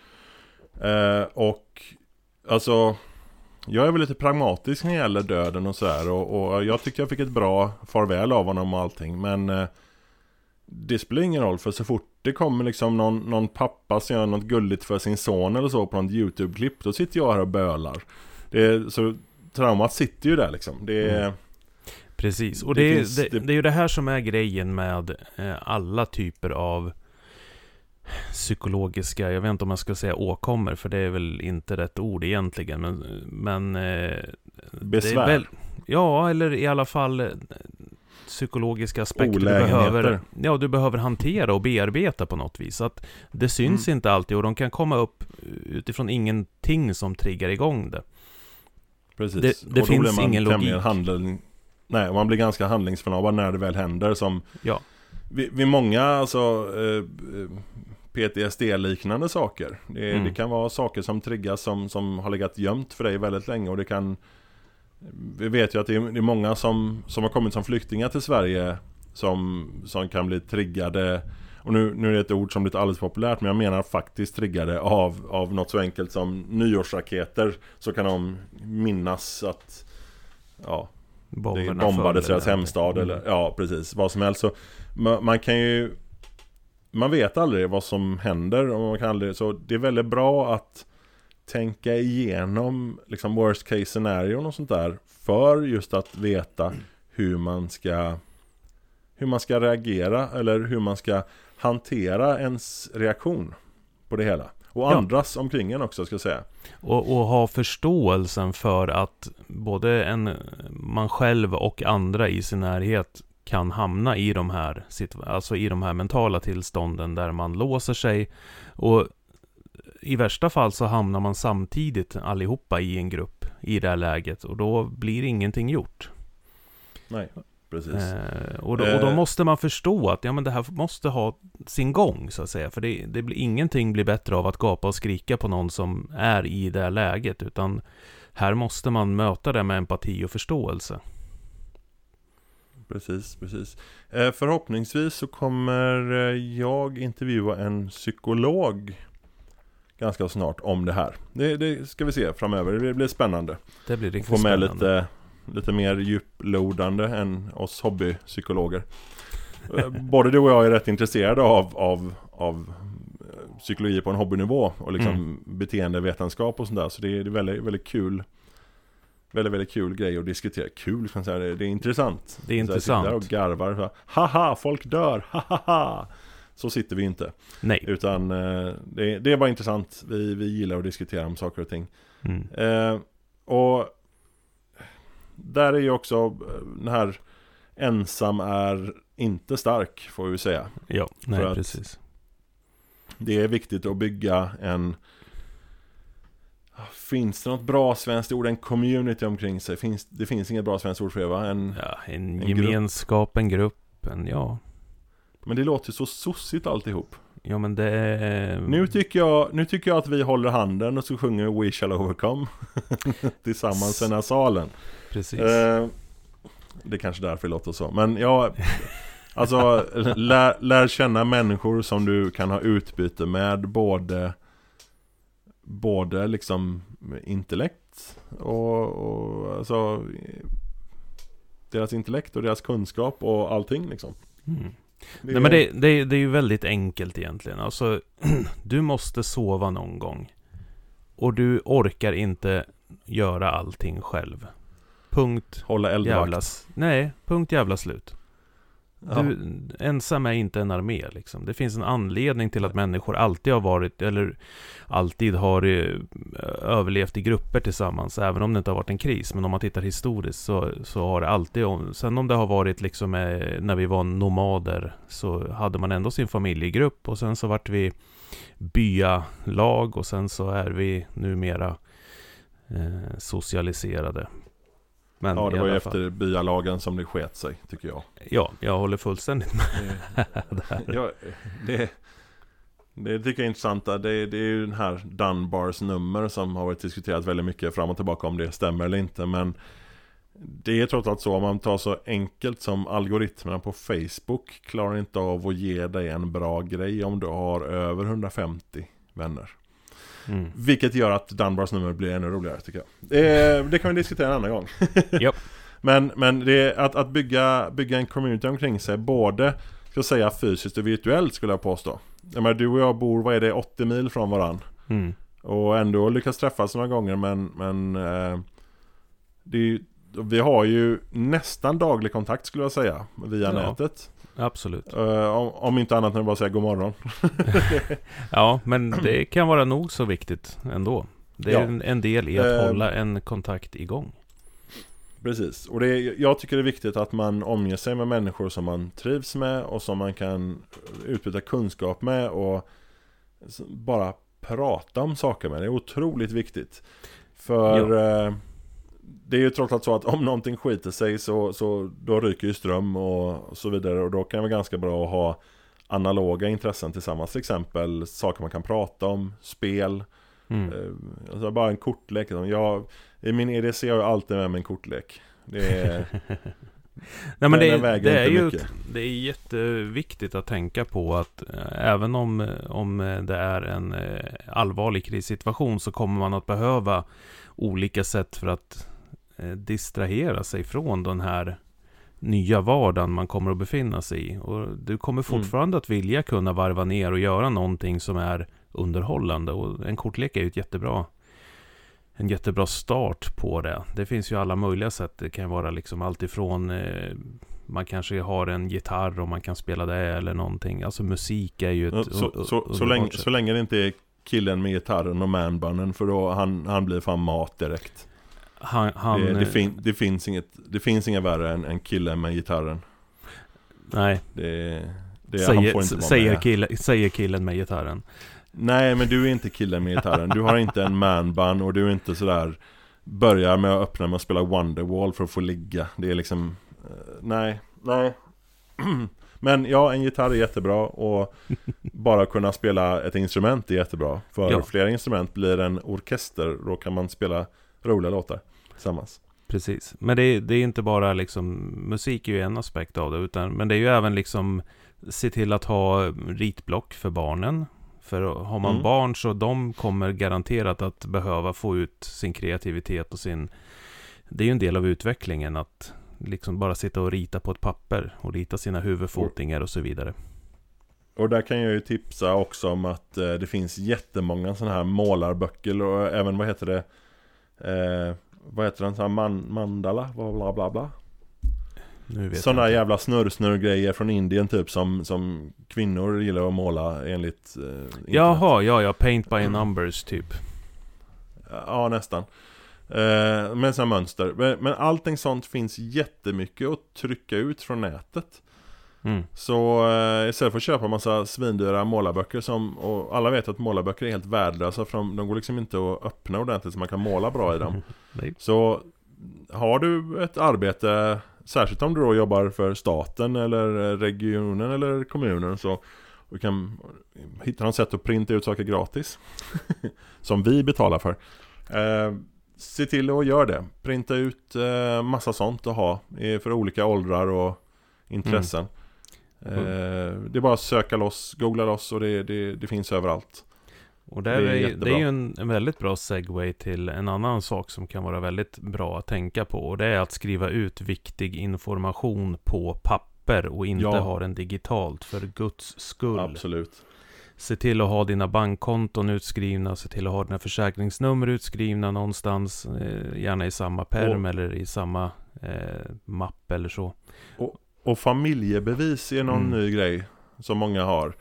Eh, och alltså jag är väl lite pragmatisk när det gäller döden och sådär och, och jag tycker jag fick ett bra farväl av honom och allting men eh, Det spelar ingen roll för så fort det kommer liksom någon, någon pappa som gör något gulligt för sin son eller så på något YouTube-klipp Då sitter jag här och bölar det är, Så traumat sitter ju där liksom det är, Mm. Precis, och Det det, är, finns- det, det- är ju det här som är grejen med eh, alla typer av psykologiska, jag vet inte om jag ska säga åkommor, för det är väl inte rätt ord egentligen, men, men eh, Besvär. Väl, ja, eller i alla fall eh, psykologiska aspekter du behöver, ja, du behöver hantera och bearbeta på något vis. Så att det syns Mm. inte alltid och de kan komma upp utifrån ingenting som triggar igång det. Precis. Det- det och då finns man ingen logik. Handling, nej, man blir ganska handlingsförlamad när det väl händer som Ja. Vid, vid många alltså eh, PTSD-liknande saker det, Mm. det kan vara saker som triggas som, som har legat gömt för dig väldigt länge och det kan Vi vet ju att det är, det många som, som har kommit som flyktingar till Sverige Som, som kan bli triggade. Och nu, nu är det ett ord som blivit alldeles populärt Men jag menar faktiskt triggade av, av något så enkelt som nyårsraketer. Så kan de minnas att Ja, det Bomberna bombades föll deras hemstad eller ja precis. Vad som helst. Så man, man kan ju Man vet aldrig vad som händer och man kan aldrig, så det är väldigt bra att Tänka igenom liksom worst case scenarion och sånt där För just att veta hur man ska Hur man ska reagera eller hur man ska hantera ens reaktion På det hela och Ja. andras omkring en också ska jag säga Och, och ha förståelsen för att både en, man själv och andra i sin närhet kan hamna i de här, alltså i de här mentala tillstånden där man låser sig. Och i värsta fall så hamnar man samtidigt allihopa i en grupp i det här läget och då blir ingenting gjort. Nej, precis Eh, och, då, och då Eh. måste man förstå att ja, men det här måste ha sin gång så att säga. För det, det blir, ingenting blir bättre av att gapa och skrika på någon som är i det här läget. Utan här måste man möta det med empati och förståelse. Precis, precis. Eh, förhoppningsvis så kommer eh, jag intervjua en psykolog ganska snart om det här. Det, det ska vi se framöver, det blir spännande. Det blir Få riktigt med spännande. lite, lite mer djuplodande än oss hobbypsykologer. Eh, Både du och jag är rätt intresserade av, av, av eh, psykologi på en hobbynivå och liksom Mm. beteendevetenskap och sånt där. Så det är, väldigt, väldigt kul Väldigt, väldigt kul grej att diskutera. Kul, kan säga. Det, det är intressant. Det är Så jag sitter där intressant. och garvar. Så här, Haha, folk dör! Hahaha! Så sitter vi inte. Nej. Utan eh, det, är- det är bara intressant. Vi, vi gillar att diskutera om saker och ting. Mm. Eh, och där är ju också eh, den här ensam är inte stark, får vi säga. Ja, nej att- precis. Det är viktigt att bygga en Finns det något bra svenskt ord? En community omkring sig? Finns, det finns inget bra svenskt ord för det va? En, Ja, en, en grupp. gemenskap, en grupp, en ja. Men det låter så sossigt alltihop. Ja men det är... Nu tycker, jag, nu tycker jag att vi håller handen och så sjunger We shall overcome [LAUGHS] Tillsammans i den här salen Precis. eh, Det är kanske därför det låter så Men ja Alltså lär, lär känna människor som du kan ha utbyte med Både Både liksom intellekt och, och alltså Deras intellekt och deras kunskap och allting liksom Mm. Det Nej men det, det, det är ju väldigt enkelt egentligen. Alltså, [CLEARS THROAT] du måste sova någon gång. Och du orkar inte göra allting själv. Punkt Hålla eldvakt. jävlas. Nej, punkt jävla slut. Ja. Du, ensam är inte en armé liksom. Det finns en anledning till att människor alltid har varit, eller alltid har eh, överlevt i grupper tillsammans, även om det inte har varit en kris. Men om man tittar historiskt så, så har det alltid, sen om det har varit liksom eh, när vi var nomader, så hade man ändå sin familjegrupp och sen så vart vi byalag och sen så är vi numera eh, socialiserade. Men Ja, det var ju efter byalagen som det sket sig, tycker jag. Ja, jag håller fullständigt med där. [LAUGHS] ja, det, det tycker jag är intressant. Det, det är ju den här Dunbars nummer som har varit diskuterat väldigt mycket fram och tillbaka om det stämmer eller inte. Men det är trots allt så om man tar så enkelt som algoritmerna på Facebook klarar inte av att ge dig en bra grej om du har över 150 vänner. Mm. Vilket gör att Dunbars nummer blir ännu roligare tycker jag. Det, det kan vi diskutera en annan gång. [LAUGHS] Japp. Men, men det är att, att bygga, bygga en community omkring sig, både ska säga fysiskt och virtuellt skulle jag påstå. Jag menar, du och jag bor, vad är det, 80 mil från varann. Mm. Och ändå lyckas träffas några gånger men, men eh, det är, vi har ju nästan daglig kontakt skulle jag säga via Ja. nätet. Absolut. Eh, om, om inte annat än att bara säga god morgon. [LAUGHS] Ja, men det kan vara nog så viktigt ändå. Det är Ja. en, en del i att Eh. hålla en kontakt igång. Precis, och det är, jag tycker det är viktigt att man omger sig med människor som man trivs med och som man kan utbyta kunskap med och bara prata om saker med. Det är otroligt viktigt. För eh, det är ju trots allt så att om någonting skiter sig så, så då ryker ju ström och så vidare och då kan det vara ganska bra att ha analoga intressen tillsammans. Till exempel saker man kan prata om, spel, Mm. Eh, Alltså bara en kortlek. Jag, I min EDC har jag alltid med mig en kortlek. Det är, [LAUGHS] Nej men det, väger det är ju mycket. det är jätteviktigt att tänka på att eh, även om, eh, om det är en allvarlig krissituation så kommer man att behöva olika sätt för att distrahera sig från den här nya vardagen man kommer att befinna sig i. Och du kommer fortfarande att vilja kunna varva ner och göra någonting som är underhållande. Och en kortlek är ju ett jättebra en jättebra start på det. Det finns ju alla möjliga sätt. Det kan vara liksom allt ifrån eh, man kanske har en gitarr och man kan spela det eller någonting. Alltså musik är ju ett så, så, så, länge, så länge det inte är killen med gitarren och manbunnen för då han, han blir fan mat direkt. Han, han, det, det, eh, fin, det, finns inget, det finns inga värre än, än killen med gitarren. nej, Det, det, han säger, får inte vara säger, kille, säger killen med gitarren. Nej men du är inte killen med gitarren. Du har inte en manbun och du är inte sådär Börjar med att öppna med att spela Wonderwall för att få ligga. Det är liksom eh, Nej, nej. [CLEARS THROAT] Men ja, en gitarr är jättebra och bara kunna spela ett instrument är jättebra. För Ja. flera instrument blir en orkester, då kan man spela roliga låtar tillsammans. Precis. Men det, är- det är inte bara liksom, musik är ju en aspekt av det, utan, men det är ju även liksom se till att ha ritblock för barnen. För har man Mm. barn så de kommer garanterat att behöva få ut sin kreativitet och sin... Det är ju en del av utvecklingen att liksom bara sitta och rita på ett papper och rita sina huvudfotingar och så vidare. Och där kan jag ju tipsa också om att eh, det finns jättemånga sådana här målarböcker och även vad heter det eh, Vad heter den? Sån här man, mandala? Bla bla bla Sådana jävla snurr-snurr-grejer från Indien typ som, som kvinnor gillar att måla enligt eh, internet. Jaha, ja, ja, paint by numbers typ. Ja, nästan eh, Med sådana mönster men, men allting sånt finns jättemycket att trycka ut från nätet Mm. Så eh, istället för att köpa massa svindyra målarböcker som Och alla vet att målarböcker är helt värdelösa för de, de går liksom inte att öppna ordentligt så man kan måla bra i dem. [LAUGHS] Så har du ett arbete Särskilt om du då jobbar för staten eller regionen eller kommunen så Du kan hitta något sätt att printa ut saker gratis [LAUGHS] Som vi betalar för eh, Se till att göra det Printa ut eh, massa sånt att ha För olika åldrar och intressen Mm. Eh, Det är bara att söka loss, googla loss och det, det, det finns överallt Och Det är är, det är ju en, en väldigt bra segway till en annan sak som kan vara väldigt bra att tänka på. Och det är att skriva ut viktig information på papper och inte Ja. ha den digitalt för Guds skull. Absolut. Se till att ha dina bankkonton utskrivna, se till att ha dina försäkringsnummer utskrivna någonstans, eh, gärna i samma perm eller i samma eh, mapp eller så. Och familjebevis är någon Mm. ny grej som många har.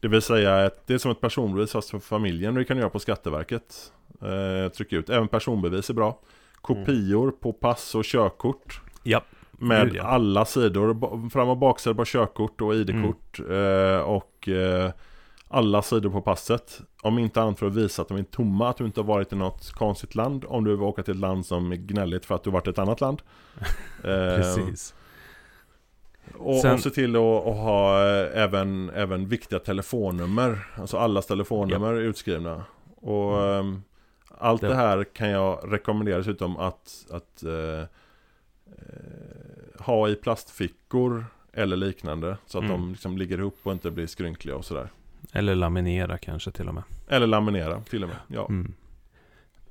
Det vill säga att det är som ett personbevis fast för familjen. Det kan du göra på Skatteverket. Eh, trycka ut. Även personbevis är bra. Kopior på pass och körkort. Ja, Med ja. alla sidor. Fram och baksida på körkort och ID-kort. Eh, och eh, alla sidor på passet. Om inte annat för att visa att de är tomma. Att du inte har varit i något konstigt land. Om du vill åka till ett land som är gnälligt för att du varit i ett annat land. [LAUGHS] Eh, precis. Och, Sen- och se till att, ha eh, även, även viktiga telefonnummer Alltså allas telefonnummer är utskrivna Och ehm, allt Det- det här kan jag rekommendera dessutom att, att eh, eh, ha i plastfickor eller liknande Så att Mm. de liksom ligger ihop och inte blir skrynkliga och sådär Eller laminera kanske till och med. Eller laminera till och med ja. Mm.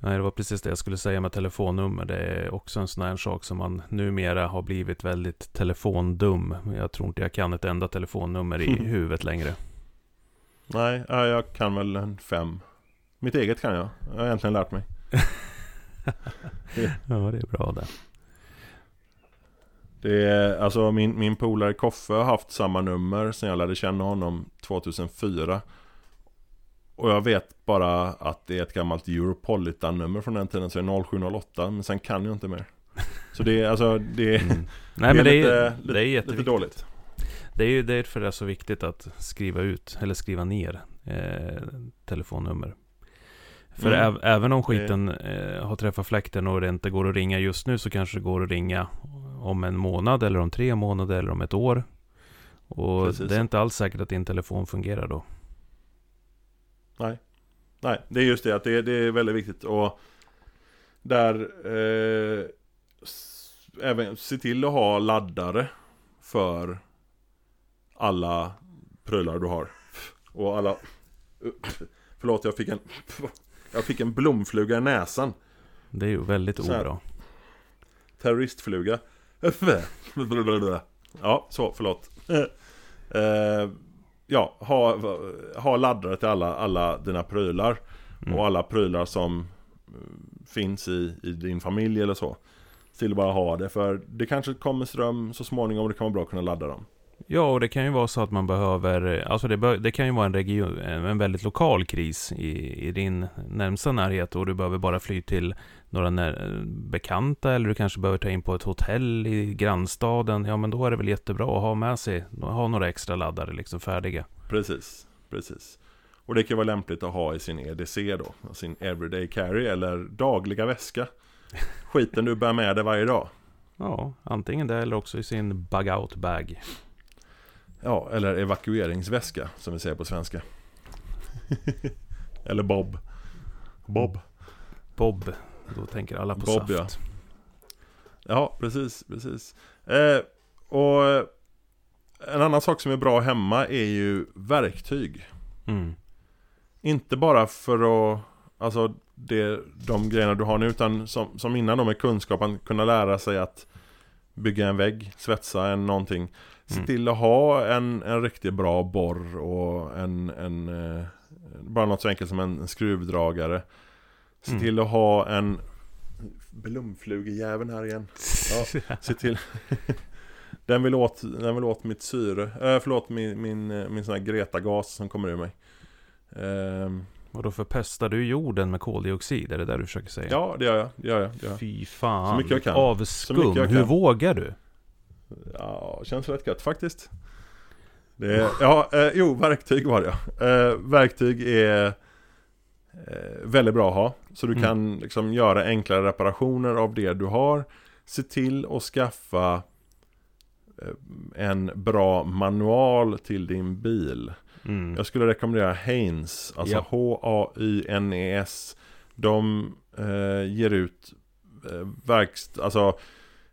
Nej, det var precis det jag skulle säga med telefonnummer. Det är också en sån här sak som man numera har blivit väldigt telefondum. Jag tror inte jag kan ett enda telefonnummer i [LAUGHS] huvudet längre. Nej, ja, jag kan väl en fem Mitt eget kan jag, jag har egentligen lärt mig [LAUGHS] Ja, det är bra det. Det är, alltså min, min polare Koffe har haft samma nummer sen jag lärde känna honom 2004 Och jag vet bara att det är ett gammalt Europolitan-nummer från den tiden så det är 0708 Men sen kan jag inte mer Så det är alltså, det är, Mm. [LAUGHS] Nej, det lite, är, lite, det är lite dåligt Det är ju därför det är så viktigt att skriva ut, eller skriva ner eh, telefonnummer. För Mm. äv, även om skiten eh, har träffat fläkten och det inte går att ringa just nu så kanske det går att ringa om en månad eller om tre månader eller om ett år. Och Precis. det är inte alls säkert att din telefon fungerar då. Nej, det är just det att det, det är väldigt viktigt. Och Där eh, Även se till att ha laddare För Alla prylar du har. Och alla Förlåt jag fick en Jag fick en blomfluga i näsan. Det är ju väldigt obra. Terroristfluga. [LAUGHS] Ja, så förlåt. Eh, Ja, ha, ha laddare till alla, alla dina prylar. Mm. Och alla prylar som eh, finns i, i din familj eller så. Till att bara ha det för det kanske kommer ström så småningom och det kan vara bra att kunna ladda dem Ja, och det kan ju vara så att man behöver, alltså det, bör, det kan ju vara en region, en väldigt lokal kris i, i din närmsta närhet och du behöver bara fly till några när, bekanta eller du kanske behöver ta in på ett hotell i grannstaden. Ja, men då är det väl jättebra att ha med sig, ha några extra laddare liksom färdiga. Precis, precis Och det kan vara lämpligt att ha i sin EDC då Sin Everyday Carry eller dagliga väska Skiten du bär med dig varje dag Ja, antingen det eller också i sin bug-out bag. Ja, eller evakueringsväska som vi säger på svenska. [LAUGHS] Eller Bob. Bob. Bob, då tänker alla på Bob, ja. saft. Ja, precis, precis. Eh, Och En annan sak som är bra hemma är ju verktyg. Mm. Inte bara för att Alltså det, de grejerna du har nu utan som, som innan då med kunskapen kunna lära sig att Bygga en vägg, svetsa en någonting Mm. till att ha en, en riktigt bra borr och en, en eh, Bara något så enkelt som en, skruvdragare Se Mm. till att ha en Blomflugejäveln här igen Ja, [LAUGHS] se till [LAUGHS] Den vill åt, den vill åt mitt syre äh, Förlåt min, min, eh, min sån här Greta-gas som kommer ur mig Ehm, Och då förpestar du jorden med koldioxid, är det där du försöker säga? Ja det gör jag, det gör jag, det gör jag. Fy fan, Så mycket jag kan. avskum. Mycket jag Hur kan. vågar du? Ja, känns rätt gött faktiskt är, Ja, eh, jo, verktyg var det ja. eh, Verktyg är eh, väldigt bra att ha Så du Mm. kan liksom göra enklare reparationer av det du har Se till att skaffa eh, en bra manual till din bil Mm. Jag skulle rekommendera Haynes, alltså Ja. H-A-Y-N-E-S De eh, ger ut eh, verkst, alltså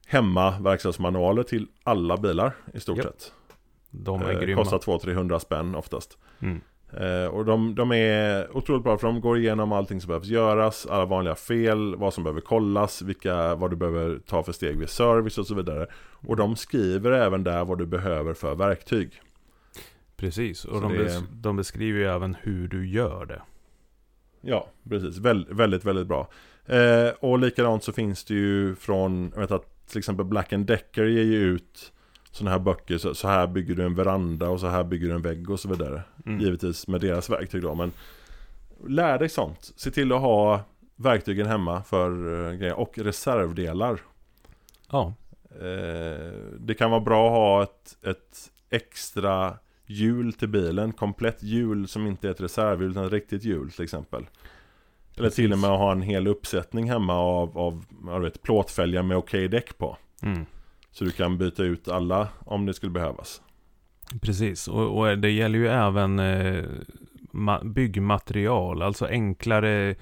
hemma verkstadsmanualer till alla bilar i stort sett. De är Eh, grymma. kostar 200-300 spänn oftast. Mm. Eh, och de, de är otroligt bra för de går igenom allting som behövs göras, alla vanliga fel, vad som behöver kollas, vilka, vad du behöver ta för steg vid service och så vidare. Och de skriver även där vad du behöver för verktyg. Precis, och de, det- bes- de beskriver ju även hur du gör det. Ja, precis. Väl, väldigt, väldigt bra. Eh, och likadant så finns det ju från, jag vet att till exempel Black and Decker ger ju ut sådana här böcker, så, så här bygger du en veranda och så här bygger du en vägg och så vidare. Mm. Givetvis med deras verktyg då, men lär dig sånt. Se till att ha verktygen hemma för eh, grejer och reservdelar. Ja, Eh, det kan vara bra att ha ett, ett extra hjul till bilen, komplett hjul som inte är ett reservhjul utan ett riktigt hjul till exempel. Eller till och med att ha en hel uppsättning hemma av, av jag vet, plåtfälgar med okej däck på. mm. Så du kan byta ut alla om det skulle behövas. precis. Och, och det gäller ju även eh, ma- byggmaterial, alltså enklare eh,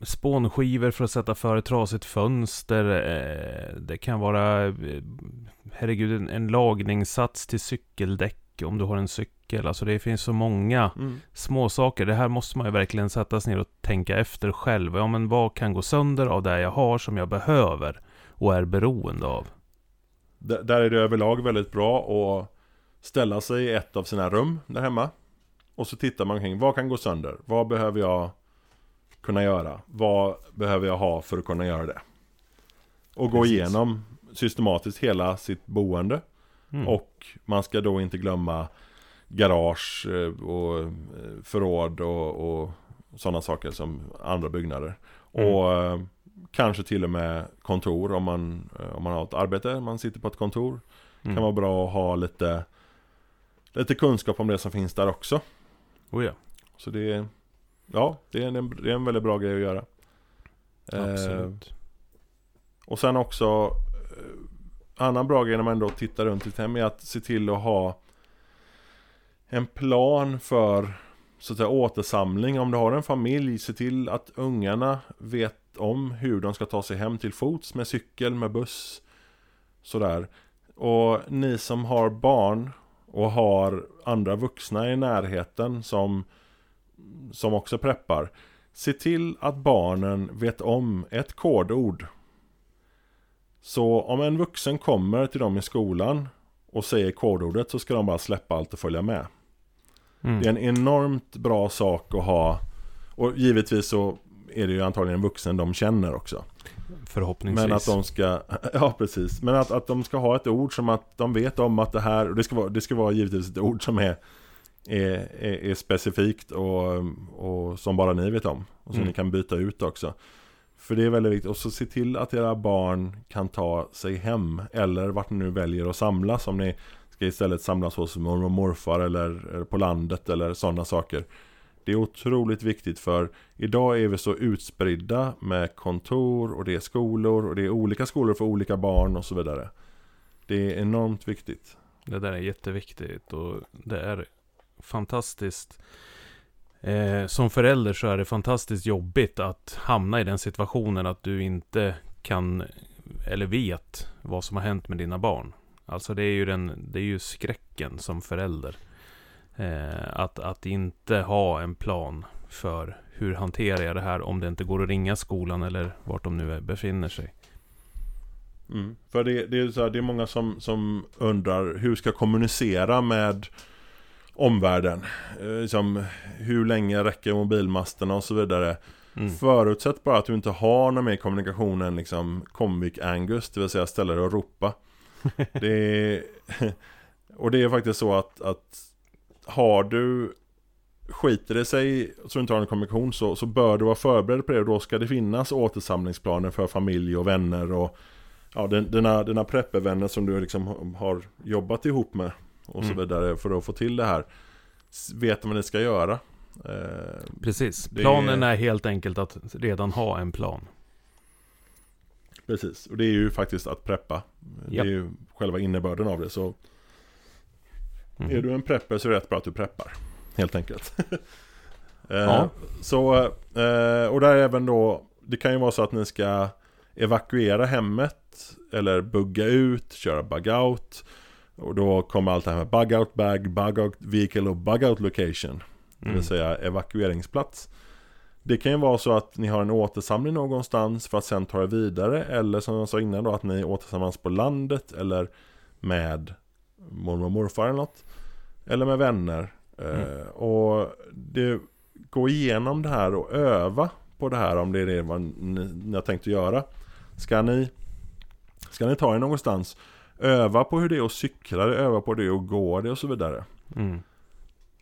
spånskivor för att sätta för ett trasigt fönster. Eh, det kan vara, eh, herregud, en, en lagningssats till cykeldäck om du har en cykel. Alltså det finns så många små saker. Det här måste man ju verkligen sätta sig ner och tänka efter själv. Ja, men vad kan gå sönder av det jag har som jag behöver och är beroende av? D- där är det överlag väldigt bra att ställa sig i ett av sina rum där hemma. Och så tittar man kring, vad kan gå sönder? Vad behöver jag kunna göra? Vad behöver jag ha för att kunna göra det? Och gå Precis. igenom systematiskt hela sitt boende. Mm. Och man ska då inte glömma garage eh, och eh, förråd och, och sådana saker som andra byggnader. Mm. Och eh, kanske till och med kontor om man, eh, om man har ett arbete, man sitter på ett kontor. Mm. Kan vara bra att ha lite, lite kunskap om det som finns där också. Oh ja, Så det är, ja, det är en, det är en väldigt bra grej att göra. Eh, absolut. och sen också eh, Annan bra grej när man ändå tittar runt sitt hem är att se till att ha En plan för så att säga återsamling. Om du har en familj, se till att ungarna vet om hur de ska ta sig hem till fots med cykel, med buss Sådär. Och ni som har barn och har andra vuxna i närheten som Som också preppar Se till att barnen vet om ett kodord så om en vuxen kommer till dem i skolan och säger kodordet så ska de bara släppa allt och följa med. Mm. Det är en enormt bra sak att ha. Och givetvis så är det ju antagligen en vuxen de känner också. Förhoppningsvis. Men att de ska, [LAUGHS] ja precis. Men att, att de ska ha ett ord som att de vet om att det här, och det ska vara, det ska vara givetvis ett ord som är, är, är, är specifikt och, och som bara ni vet om. Och som Mm. ni kan byta ut också. För det är väldigt viktigt. Och så se till att era barn kan ta sig hem. Eller vart ni nu väljer att samlas. Om ni ska istället samlas hos mormor och morfar eller, på landet eller sådana saker. Det är otroligt viktigt för idag är vi så utspridda med kontor och det är skolor och det är olika skolor för olika barn och så vidare. Det är enormt viktigt. Det där är jätteviktigt och det är fantastiskt. Eh, som förälder så är det fantastiskt jobbigt att hamna i den situationen att du inte kan eller vet vad som har hänt med dina barn. Alltså det är ju, den, det är ju skräcken som förälder. Eh, att, att inte ha en plan för hur hanterar jag det här om det inte går att ringa skolan eller vart de nu är- befinner sig. Mm. För det, det, är så här, det är många som, som undrar hur ska jag kommunicera med omvärlden? Eh, liksom, hur länge räcker mobilmasterna och så vidare? Mm. Förutsätt bara att du inte har någon mer kommunikation än liksom Comvik Angus, det vill säga ställa dig och ropa. [LAUGHS] Det är, [LAUGHS] och det är faktiskt så att, att har du skiter det sig så du inte har någon kommunikation så, så bör du vara förberedd på det och då ska det finnas återsamlingsplaner för familj och vänner och ja, dina, dina preppervänner som du liksom har jobbat ihop med och så Mm. vidare för att få till det här. Vet vad ni ska göra. Eh, Precis. Planen är helt enkelt att redan ha en plan. Precis, och det är ju faktiskt att preppa. Det är ju själva innebörden av det. Så Mhm. är du en prepper så är det rätt bra att du preppar. Helt enkelt. [LAUGHS] Eh, Ja. Så, eh, och där är även då, det kan ju vara så att ni ska evakuera hemmet eller bugga ut, köra bug out. Och då kommer allt det här med bug out bag, bug out vehicle och bug out location. Det Mm. vill säga evakueringsplats. Det kan ju vara så att ni har en återsamling någonstans för att sen ta er vidare. Eller som jag sa innan då att ni återsamlas på landet eller med mormor och morfar eller något. Eller med vänner. Eh, och det, gå igenom det här och öva på det här om det är det vad ni, ni har tänkt att göra. Ska ni, ska ni ta er någonstans, öva på hur det är att cykla, det, öva på det och gå det och så vidare. Mm.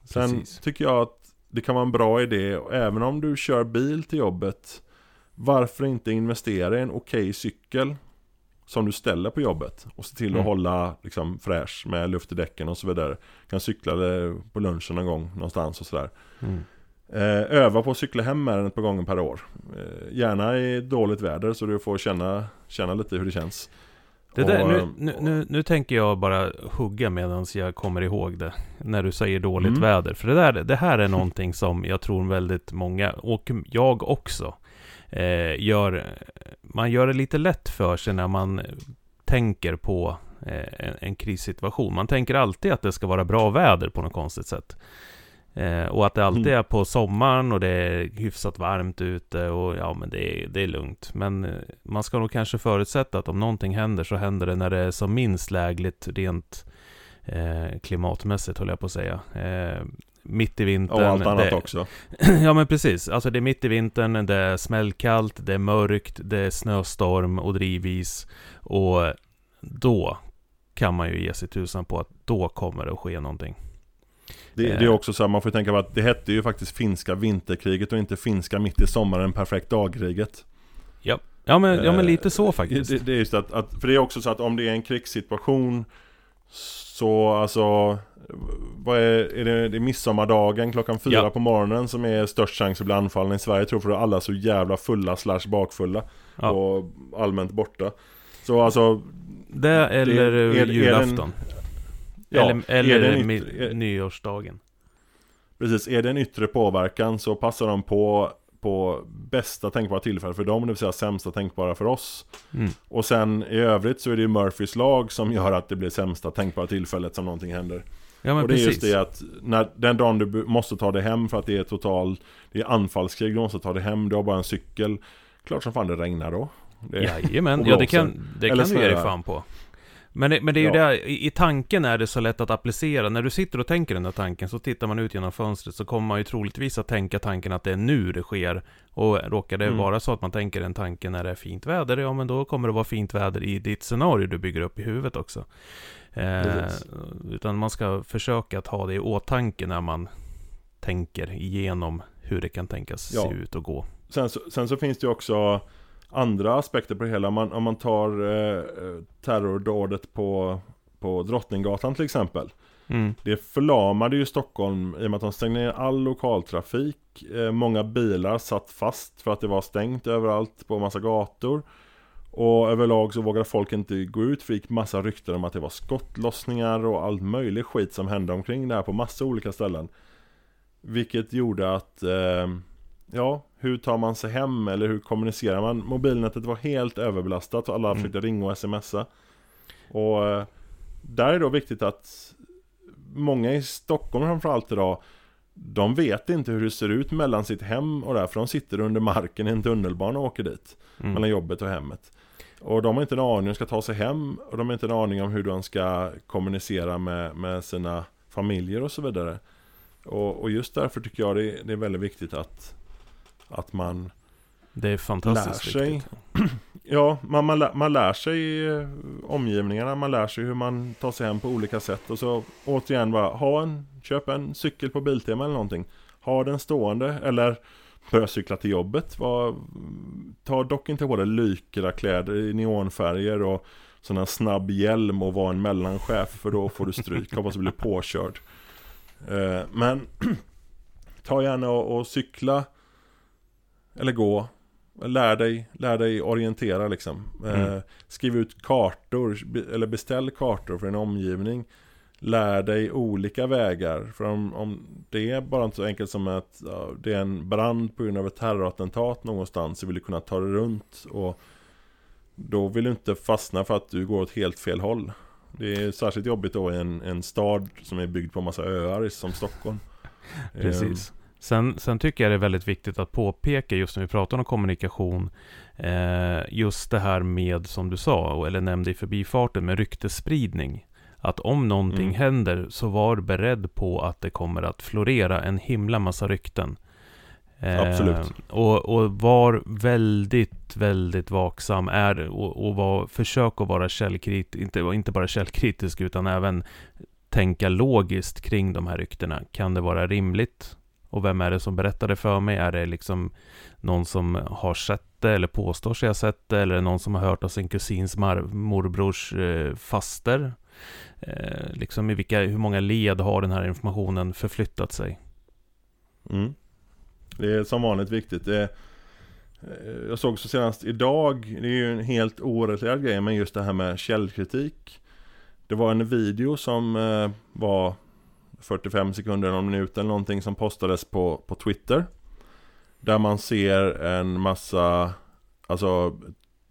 Sen Precis. tycker jag att det kan vara en bra idé, och även om du kör bil till jobbet, varför inte investera i en okej cykel som du ställer på jobbet och se till Mm. att hålla liksom, fräsch med luft i däcken och så vidare. Kan cykla på lunchen någon gång någonstans och sådär. Mm. Eh, öva på att cykla hem med den ett par gånger per år. Eh, gärna i dåligt väder så du får känna, känna lite hur det känns. Det där, Och, nu, nu, nu, nu tänker jag bara hugga medan jag kommer ihåg det. När du säger dåligt Mm. väder. För det, där, det här är någonting som jag tror väldigt många, och jag också, eh, gör. Man gör det lite lätt för sig när man tänker på eh, en, en krissituation. Man tänker alltid att det ska vara bra väder på något konstigt sätt. Eh, och att det alltid Mm. är på sommaren och det är hyfsat varmt ute och ja men det är, det är lugnt. Men eh, man ska nog kanske förutsätta att om någonting händer så händer det när det är som minst lägligt rent eh, klimatmässigt höll jag på att säga. Eh, mitt i vintern. och allt annat det, också. [CLEARS THROAT] ja men precis. Alltså det är mitt i vintern, det är smällkallt, det är mörkt, det är snöstorm och drivis. Och då kan man ju ge sig tusan på att då kommer det att ske någonting. Det, det är också så här, man får tänka på att det hette ju faktiskt finska vinterkriget och inte finska mitt i sommaren perfekt dagkriget. Ja, ja, men, ja men Eh, lite så faktiskt. Det, det är just att, att, för det är också så att om det är en krigssituation så alltså vad är, är det, det är midsommardagen klockan fyra Ja. på morgonen som är störst chans att bli anfallen i Sverige tror jag för då är alla så jävla fulla slash bakfulla Ja. och allmänt borta. Så alltså Det eller är- är det julafton. Ja, eller är eller yttre- är- nyårsdagen. Precis, är det en yttre påverkan så passar de på på bästa tänkbara tillfälle för dem, det vill säga sämsta tänkbara för oss. Mm. Och sen i övrigt så är det ju Murphys lag som gör att det blir sämsta tänkbara tillfället som någonting händer. Ja men och det är precis. just det att när, den dagen du måste ta dig hem för att det är total Det är anfallskrig, du måste ta dig hem, du har bara en cykel Klart som fan det regnar då det, Jajamän, ja det kan, det Eller kan du ge dig fan på. Men det, men det är ju Ja. det, i, i tanken är det så lätt att applicera. När du sitter och tänker den där tanken så tittar man ut genom fönstret så kommer man ju troligtvis att tänka tanken att det är nu det sker. Och råkar det Mm. vara så att man tänker den tanken när det är fint väder, ja men då kommer det vara fint väder i ditt scenario du bygger upp i huvudet också. Eh, utan man ska försöka att ha det i åtanke när man tänker igenom hur det kan tänkas Ja. se ut och gå. sen, så, sen så finns det ju också Andra aspekter på det hela, man, om man tar eh, terrordådet på, på Drottninggatan till exempel. Mm. Det förlamade ju Stockholm i och med att de stängde ner all lokaltrafik. Eh, Många bilar satt fast för att det var stängt överallt på massa gator. Och överlag så vågade folk inte gå ut för det gick massa rykten om att det var skottlossningar och allt möjligt skit som hände omkring det här på massa olika ställen. Vilket gjorde att eh, Ja, hur tar man sig hem eller hur kommunicerar man? Mobilnätet var helt överbelastat och alla Mm. försökte ringa och smsa Och eh, där är det då viktigt att Många i Stockholm framförallt idag De vet inte hur det ser ut mellan sitt hem och där För de sitter under marken i en tunnelbana och åker dit Mm. Mellan jobbet och hemmet Och de har inte en aning om hur de ska ta sig hem Och de har inte en aning om hur de ska kommunicera med, med sina familjer och så vidare och, och just därför tycker jag det, det är väldigt viktigt att Att man Det är fantastiskt lär sig. viktigt. [CLEARS THROAT] Ja, man, man, lär, man lär sig eh, omgivningarna, man lär sig hur man tar sig hem på olika sätt och så återigen bara ha en, köp en cykel på Biltema eller någonting. Ha den stående eller börja cykla till jobbet. Var, ta dock inte på dig Lycra-kläder i neonfärger och sån här snabb hjälm och vara en mellanchef för då får du stryk, [LAUGHS] hoppas du blir påkörd. Eh, men [CLEARS THROAT] ta gärna och, och cykla eller gå Lär dig, lär dig orientera liksom. Eh, Mm. skriv ut kartor, eller beställ kartor för en omgivning. Lär dig olika vägar. För om, om det är bara inte så enkelt som att ja, det är en brand på grund av ett terrorattentat någonstans så vill du kunna ta dig runt. Och då vill du inte fastna för att du går åt helt fel håll. Det Det är särskilt jobbigt då i en, en stad som är byggd på massa öar som Stockholm. [LAUGHS] Precis. Sen, sen tycker jag det är väldigt viktigt att påpeka just när vi pratar om kommunikation eh, Just det här med, som du sa, eller nämnde i förbifarten, med ryktesspridning. Att om någonting Mm. händer så var beredd på att det kommer att florera en himla massa rykten. Eh, Absolut. Och, och var väldigt, väldigt vaksam. Är, och, och var, försök att vara källkritisk, inte, inte bara källkritisk utan även tänka logiskt kring de här ryktena. Kan det vara rimligt? Och vem är det som berättar det för mig? Är det liksom någon som har sett det eller påstår sig ha sett det? Eller är det någon som har hört av sin kusins mar- morbrors eh, faster? Eh, liksom i vilka, hur många led har den här informationen förflyttat sig? Mm. Det är som vanligt viktigt. Det, eh, jag såg så senast idag, det är ju en helt orelaterad grej, men just det här med källkritik. Det var en video som eh, var 45 sekunder, någon minut eller någonting som postades på, på Twitter. Där man ser en massa, alltså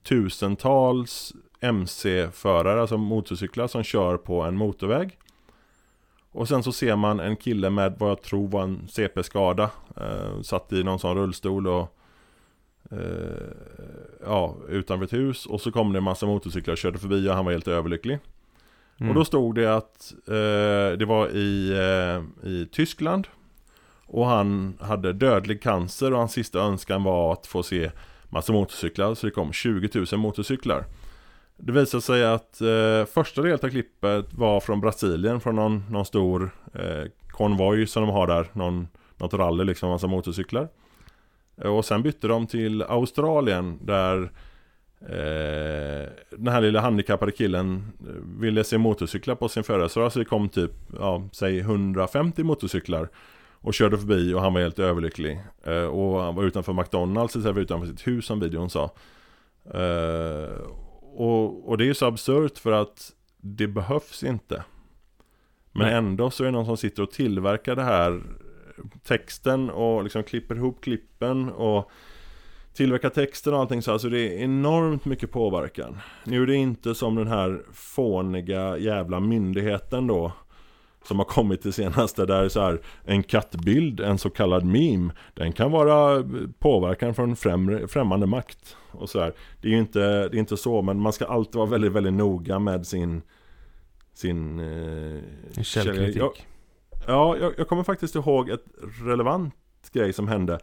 tusentals MC-förare, alltså motorcyklar som kör på en motorväg. Och sen så ser man en kille med vad jag tror var en CP-skada. Eh, satt i någon sån rullstol och eh, ja, utanför ett hus. Och så kom det en massa motorcyklar och körde förbi och han var helt överlycklig. Mm. Och då stod det att eh, det var i, eh, i Tyskland. Och han hade dödlig cancer och hans sista önskan var att få se massa motorcyklar. Så det kom 20 000 motorcyklar. Det visade sig att eh, första delen av klippet var från Brasilien, från någon, någon stor eh, konvoj som de har där, någon, något rally liksom, massa motorcyklar. Eh, Och sen bytte de till Australien där eh, den här lilla handikappade killen eh, ville se motorcyklar på sin födelsedag så det kom typ, ja, säg 150 motorcyklar och körde förbi och han var helt överlycklig. Eh, och han var utanför McDonalds istället för utanför sitt hus som videon sa. Eh, och, och det är ju så absurt för att det behövs inte. Men Nej. ändå så är det någon som sitter och tillverkar det här texten och liksom klipper ihop klippen och tillverkar texten och allting så. Alltså det är enormt mycket påverkan. Nu är det inte som den här fåniga jävla myndigheten då som har kommit det senaste där så här en kattbild, en så kallad meme Den kan vara påverkan från främre, främmande makt och så här. Det är ju inte, det är inte så men man ska alltid vara väldigt, väldigt noga med sin Sin eh, Källkritik. Jag, ja, jag, jag kommer faktiskt ihåg ett relevant grej som hände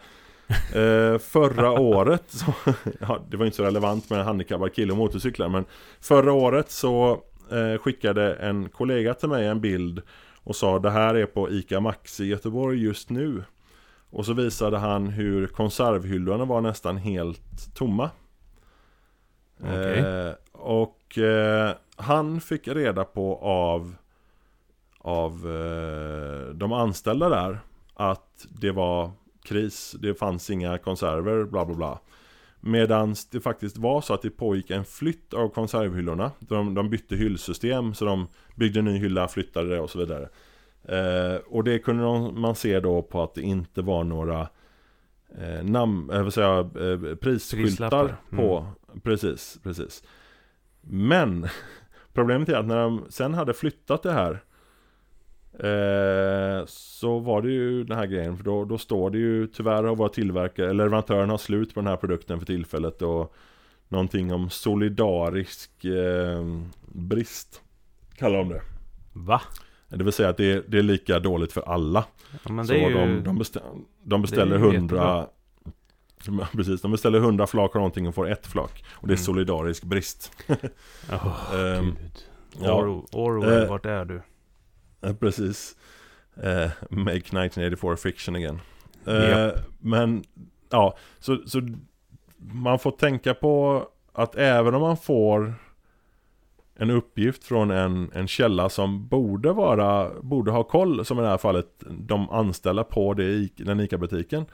eh, Förra året så, [LAUGHS] ja, Det var inte så relevant med handikappad kille och motorcyklar men Förra året så eh, skickade en kollega till mig en bild och sa det här är på ICA Maxi i Göteborg just nu. Och så visade han hur konservhyllorna var nästan helt tomma. Okej. Eh, och eh, han fick reda på av, av eh, de anställda där att det var kris, det fanns inga konserver, bla bla bla. Medan det faktiskt var så att det pågick en flytt av konservhyllorna. De, de bytte hyllsystem så de byggde en ny hylla, flyttade det och så vidare. Eh, och det kunde de- man se då på att det inte var några eh, namn, eh, jag, eh, prisskyltar Prislappar. på. Precis, precis. Men [LAUGHS] problemet är att när de sen hade flyttat det här eh, så var det ju den här grejen för då, då står det ju tyvärr har våra tillverkare eller leverantören har slut på den här produkten för tillfället och någonting om solidarisk eh, brist kallar de det. Va? Det vill säga att det är, det är lika dåligt för alla. Ja, så ju... de, de, beställer, de beställer det är ju hundra [LAUGHS] Precis, de beställer hundra flak av någonting och får ett flak. Och det är Mm. solidarisk brist. [LAUGHS] Åh, Ehm, gud. ja. Or- Orwell, vart är du? Precis. Eh, make 1984 fiction again. Eh, Japp. Men, ja, så, så man får tänka på att även om man får en uppgift från en, en källa som borde vara, borde ha koll, som i det här fallet de anställda på det, den ICA-butiken.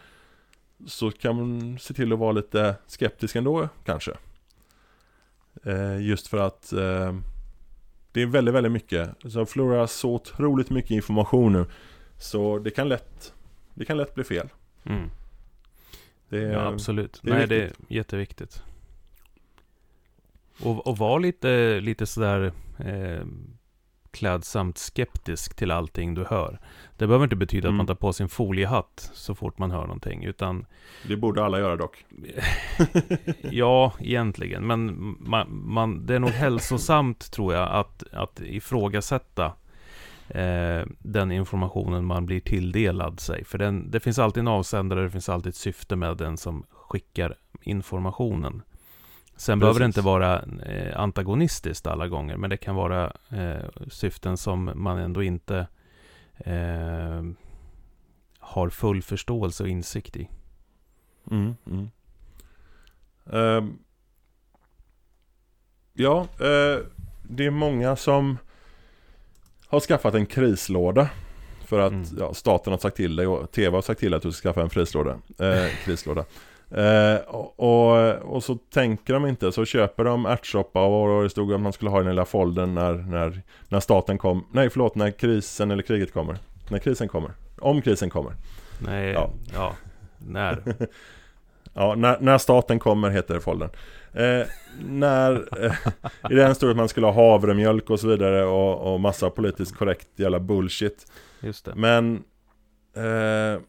Så kan man se till att vara lite skeptisk ändå, kanske. Eh, just för att eh, det är väldigt, väldigt mycket. Så florerar så otroligt mycket information nu. Så det kan lätt, det kan lätt bli fel. Mm. Det är, Ja, absolut. det är Nej, det är jätteviktigt. Och, och var lite, lite sådär eh, klädsamt skeptisk till allting du hör. Det behöver inte betyda Mm. att man tar på sin foliehatt så fort man hör någonting, utan Det borde alla göra dock. [LAUGHS] ja, egentligen. Men man, man, det är nog hälsosamt, tror jag, att, att ifrågasätta eh, den informationen man blir tilldelad sig. För den, det finns alltid en avsändare, det finns alltid ett syfte med den som skickar informationen. Sen behöver det Precis. inte vara eh, antagonistiskt alla gånger, men det kan vara eh, syften som man ändå inte eh, har full förståelse och insikt i. Mm, mm. Ehm, ja, eh, det är många som har skaffat en krislåda. För att Mm. ja, staten har sagt till dig och TV har sagt till dig att du ska skaffa en frislåda, eh, krislåda. Eh, och, och, så tänker de inte, så köper de ärtsoppa och det stod att man skulle ha den lilla foldern när, när, när staten kom, nej förlåt, när krisen eller kriget kommer. När krisen kommer. Om krisen kommer. Nej, Ja. ja, när? [LAUGHS] Ja, när, när staten kommer heter det foldern. Eh, när, eh, I den stod att man skulle ha havremjölk och så vidare och, och massa politiskt korrekt jävla bullshit. Just det. Men eh,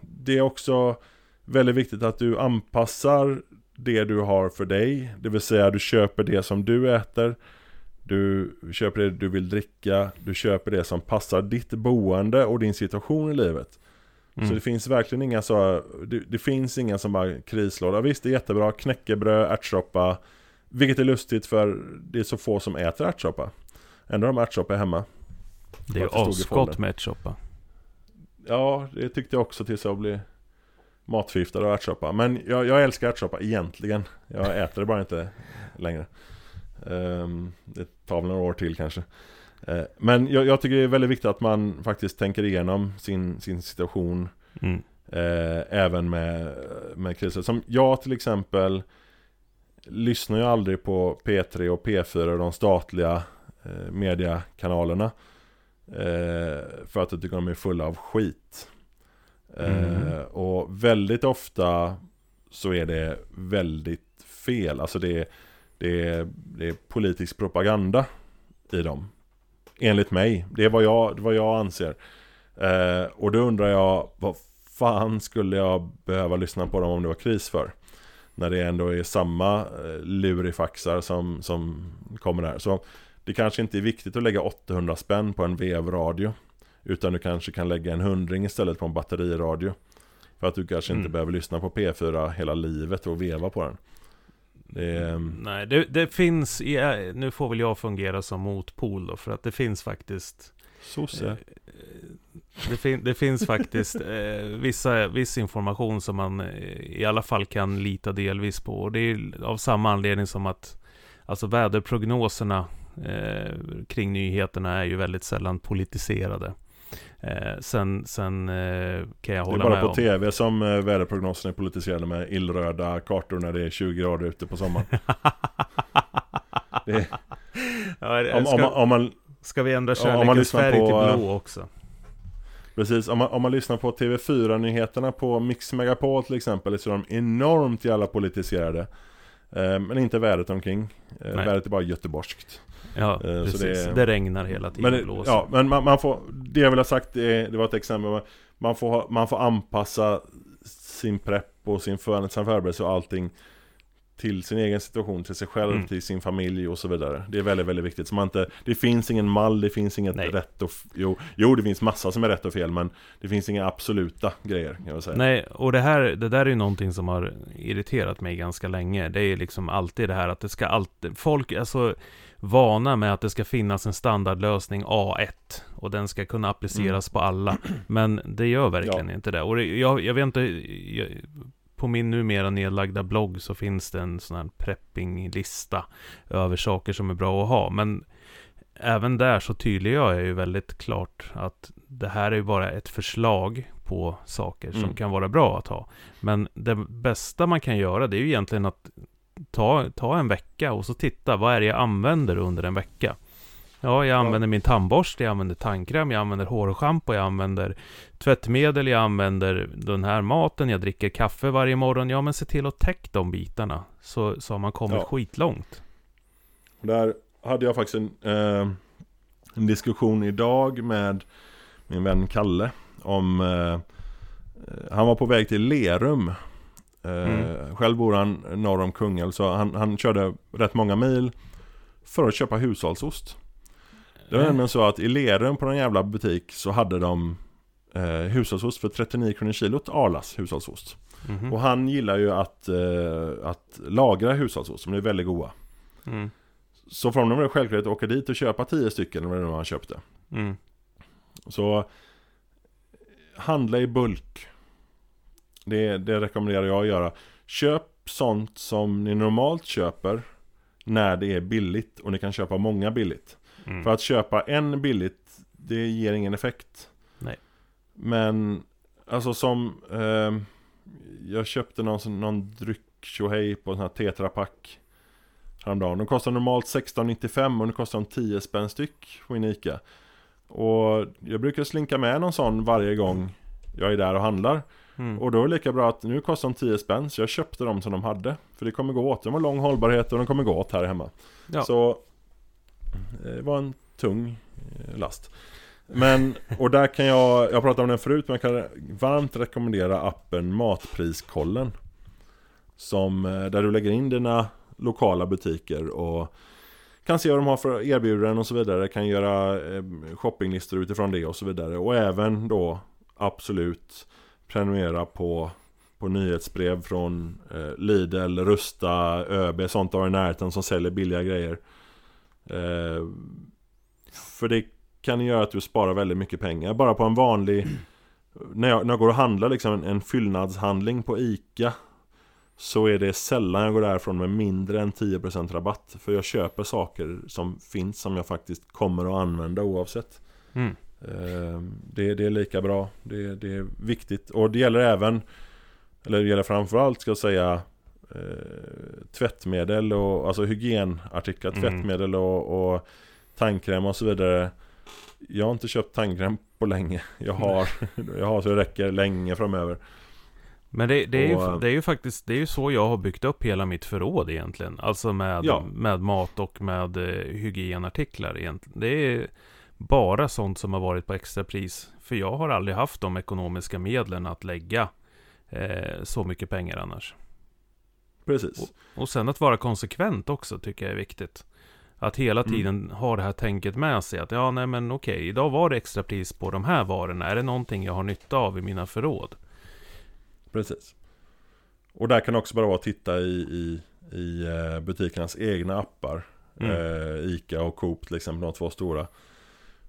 det är också väldigt viktigt att du anpassar det du har för dig. Det vill säga du köper det som du äter. Du köper det du vill dricka. Du köper det som passar ditt boende och din situation i livet. Mm. Så det finns verkligen inga så, det, det finns inga som bara krislåda. Visst, det är jättebra, knäckebröd, ärtsoppa. Vilket är lustigt för det är så få som äter ärtsoppa. Ändå har de ärtsoppa hemma. Det är asgott med ärtsoppa. Ja, det tyckte jag också tills jag blev matförgiftad av ärtsoppa. Men jag, jag älskar ärtsoppa egentligen. Jag äter det bara inte längre. Ehm, det tar väl några år till kanske. Eh, men jag, jag tycker det är väldigt viktigt att man faktiskt tänker igenom sin, sin situation Mm. Eh, även med, med kriser. Som jag till exempel lyssnar ju aldrig på P3 och P4 och de statliga eh, mediekanalerna. Eh, för att jag tycker de är fulla av skit. Mm. Eh, Och väldigt ofta så är det väldigt fel. Alltså det är, det är, det är politisk propaganda i dem. Enligt mig. Det är vad jag, vad jag anser. Eh, och då undrar jag, vad fan skulle jag behöva lyssna på dem om det var kris för? När det ändå är samma eh, lurifaxar som, som kommer där. Så det kanske inte är viktigt att lägga 800 spänn på en vevradio. Utan du kanske kan lägga en hundring istället på en batteriradio. För att du kanske inte Mm. behöver lyssna på P4 hela livet och veva på den. Det är, Nej, det, det finns, nu får väl jag fungera som motpol då, för att det finns faktiskt sosse. eh, det, fin, det finns faktiskt [LAUGHS] eh, vissa, viss information som man eh, i alla fall kan lita delvis på. Och det är av samma anledning som att alltså väderprognoserna eh, kring nyheterna är ju väldigt sällan politiserade. Eh, sen sen eh, kan jag Det är hålla bara med på om... tv som eh, väderprognosen är politiserade med illröda kartor när det är 20 grader ute på sommaren. [LAUGHS] Det, ja, det- om, ska, om, man, om man, ska vi ändra om kärlekens färg på, till eh, blå också? precis, om man, om man lyssnar på TV4-nyheterna på Mix Megapol till exempel så är de enormt jävla politiserade. Eh, men inte vädret omkring. Eh, Nej. vädret är bara göteborgskt. Ja, så precis. det Det, är- regnar hela tiden Men, det, blåser. ja, men man, man får, det jag vill ha sagt, det, det var ett exempel. Man får, man får anpassa sin prepp och sin för- sin förberedelse och allting till sin egen situation, till sig själv, Mm. till sin familj och så vidare. Det är väldigt, väldigt viktigt. Så man inte, det finns ingen mall, det finns inget Nej. rätt och... Jo, jo, det finns massa som är rätt och fel, men det finns inga absoluta grejer, kan jag säga. Nej, och det här, det där är ju någonting som har irriterat mig ganska länge. Det är liksom alltid det här att det ska alltid, folk är så vana med att det ska finnas en standardlösning A1 och den ska kunna appliceras på alla. Men det gör verkligen inte det. Och det, jag, jag vet inte, jag, på min numera nedlagda blogg så finns det en sån här preppinglista över saker som är bra att ha. Men även där så tydliggör jag ju väldigt klart att det här är ju bara ett förslag på saker som Mm. kan vara bra att ha. Men det bästa man kan göra det är ju egentligen att ta, ta en vecka och så titta, vad är det jag använder under en vecka? Ja, jag använder min tandborste, jag använder tandkräm, jag använder hårschampo, jag använder tvättmedel, jag använder den här maten, jag dricker kaffe varje morgon. Ja, men se till att täcka de bitarna. Så, så har man kommit Ja. skitlångt. Där hade jag faktiskt en, eh, en diskussion idag med min vän Kalle om eh, Han var på väg till Lerum eh, mm. Själv bor han norr om Kungälv så han, han körde rätt många mil För att köpa hushållsost Det var nämligen så att i Lerum på någon jävla butik så hade de eh, Hushållsost för 39 kronor kilot Arlas hushållsost mm. Och han gillar ju att, eh, att lagra hushållsost, som är väldigt goda mm. Så för honom var det självklart att åka dit och köpa 10 stycken eller vad han köpte mm. Så Handla i bulk det, det rekommenderar jag att göra Köp sånt som ni normalt köper När det är billigt och ni kan köpa många billigt mm. För att köpa en billigt Det ger ingen effekt Nej Men Alltså som eh, Jag köpte någon, någon dryck tjohej på en sån här tetrapack Häromdagen. De kostar normalt 16,95 och nu kostar de 10 spänn styck på Inika. Och jag brukar slinka med någon sån varje gång jag är där och handlar. Mm. Och då är det lika bra att nu kostar de 10 spänn så jag köpte dem som de hade. För det kommer gå åt. De har lång hållbarhet och de kommer gå åt här hemma. Ja. Så det var en tung eh, last. Men, och där kan jag, jag pratade om den förut men jag kan varmt rekommendera appen Matpriskollen. Som, eh, där du lägger in dina lokala butiker och kan se vad de har för erbjudanden och så vidare. Kan göra shoppinglistor utifrån det och så vidare. Och även då absolut prenumerera på, på nyhetsbrev från eh, Lidl, Rusta, ÖB, sånt av i närheten som säljer billiga grejer. Eh, för det kan göra att du sparar väldigt mycket pengar. Bara på en vanlig... [CLEARS THROAT] När jag, när jag går och handlar liksom en, en fyllnadshandling på ICA så är det sällan jag går därifrån med mindre än 10% rabatt. För jag köper saker som finns som jag faktiskt kommer att använda oavsett. Mm. Ehm, det, det, är lika bra. Det, det, är viktigt. Och det gäller även, eller det gäller framförallt ska jag säga, eh, tvättmedel och alltså hygienartiklar, mm. tvättmedel och, och tandkräm och så vidare. Jag har inte köpt tandkräm på länge. Jag har, [LAUGHS] jag har så det räcker länge framöver. Men det, det, är och, ju, det är ju faktiskt Det är ju så jag har byggt upp hela mitt förråd egentligen Alltså med, ja. med mat och med eh, hygienartiklar egentligen Det är bara sånt som har varit på extrapris För jag har aldrig haft de ekonomiska medlen att lägga eh, så mycket pengar annars Precis och, och sen att vara konsekvent också tycker jag är viktigt att hela mm. tiden mm. ha det här tänket med sig att ja, nej men okej, idag var det extrapris på de här varorna. Är det någonting jag har nytta av i mina förråd? Precis. Och där kan det också bara vara att titta i, i, i eh, butikernas egna appar. Mm. Eh, Ica och Coop till exempel, de två stora.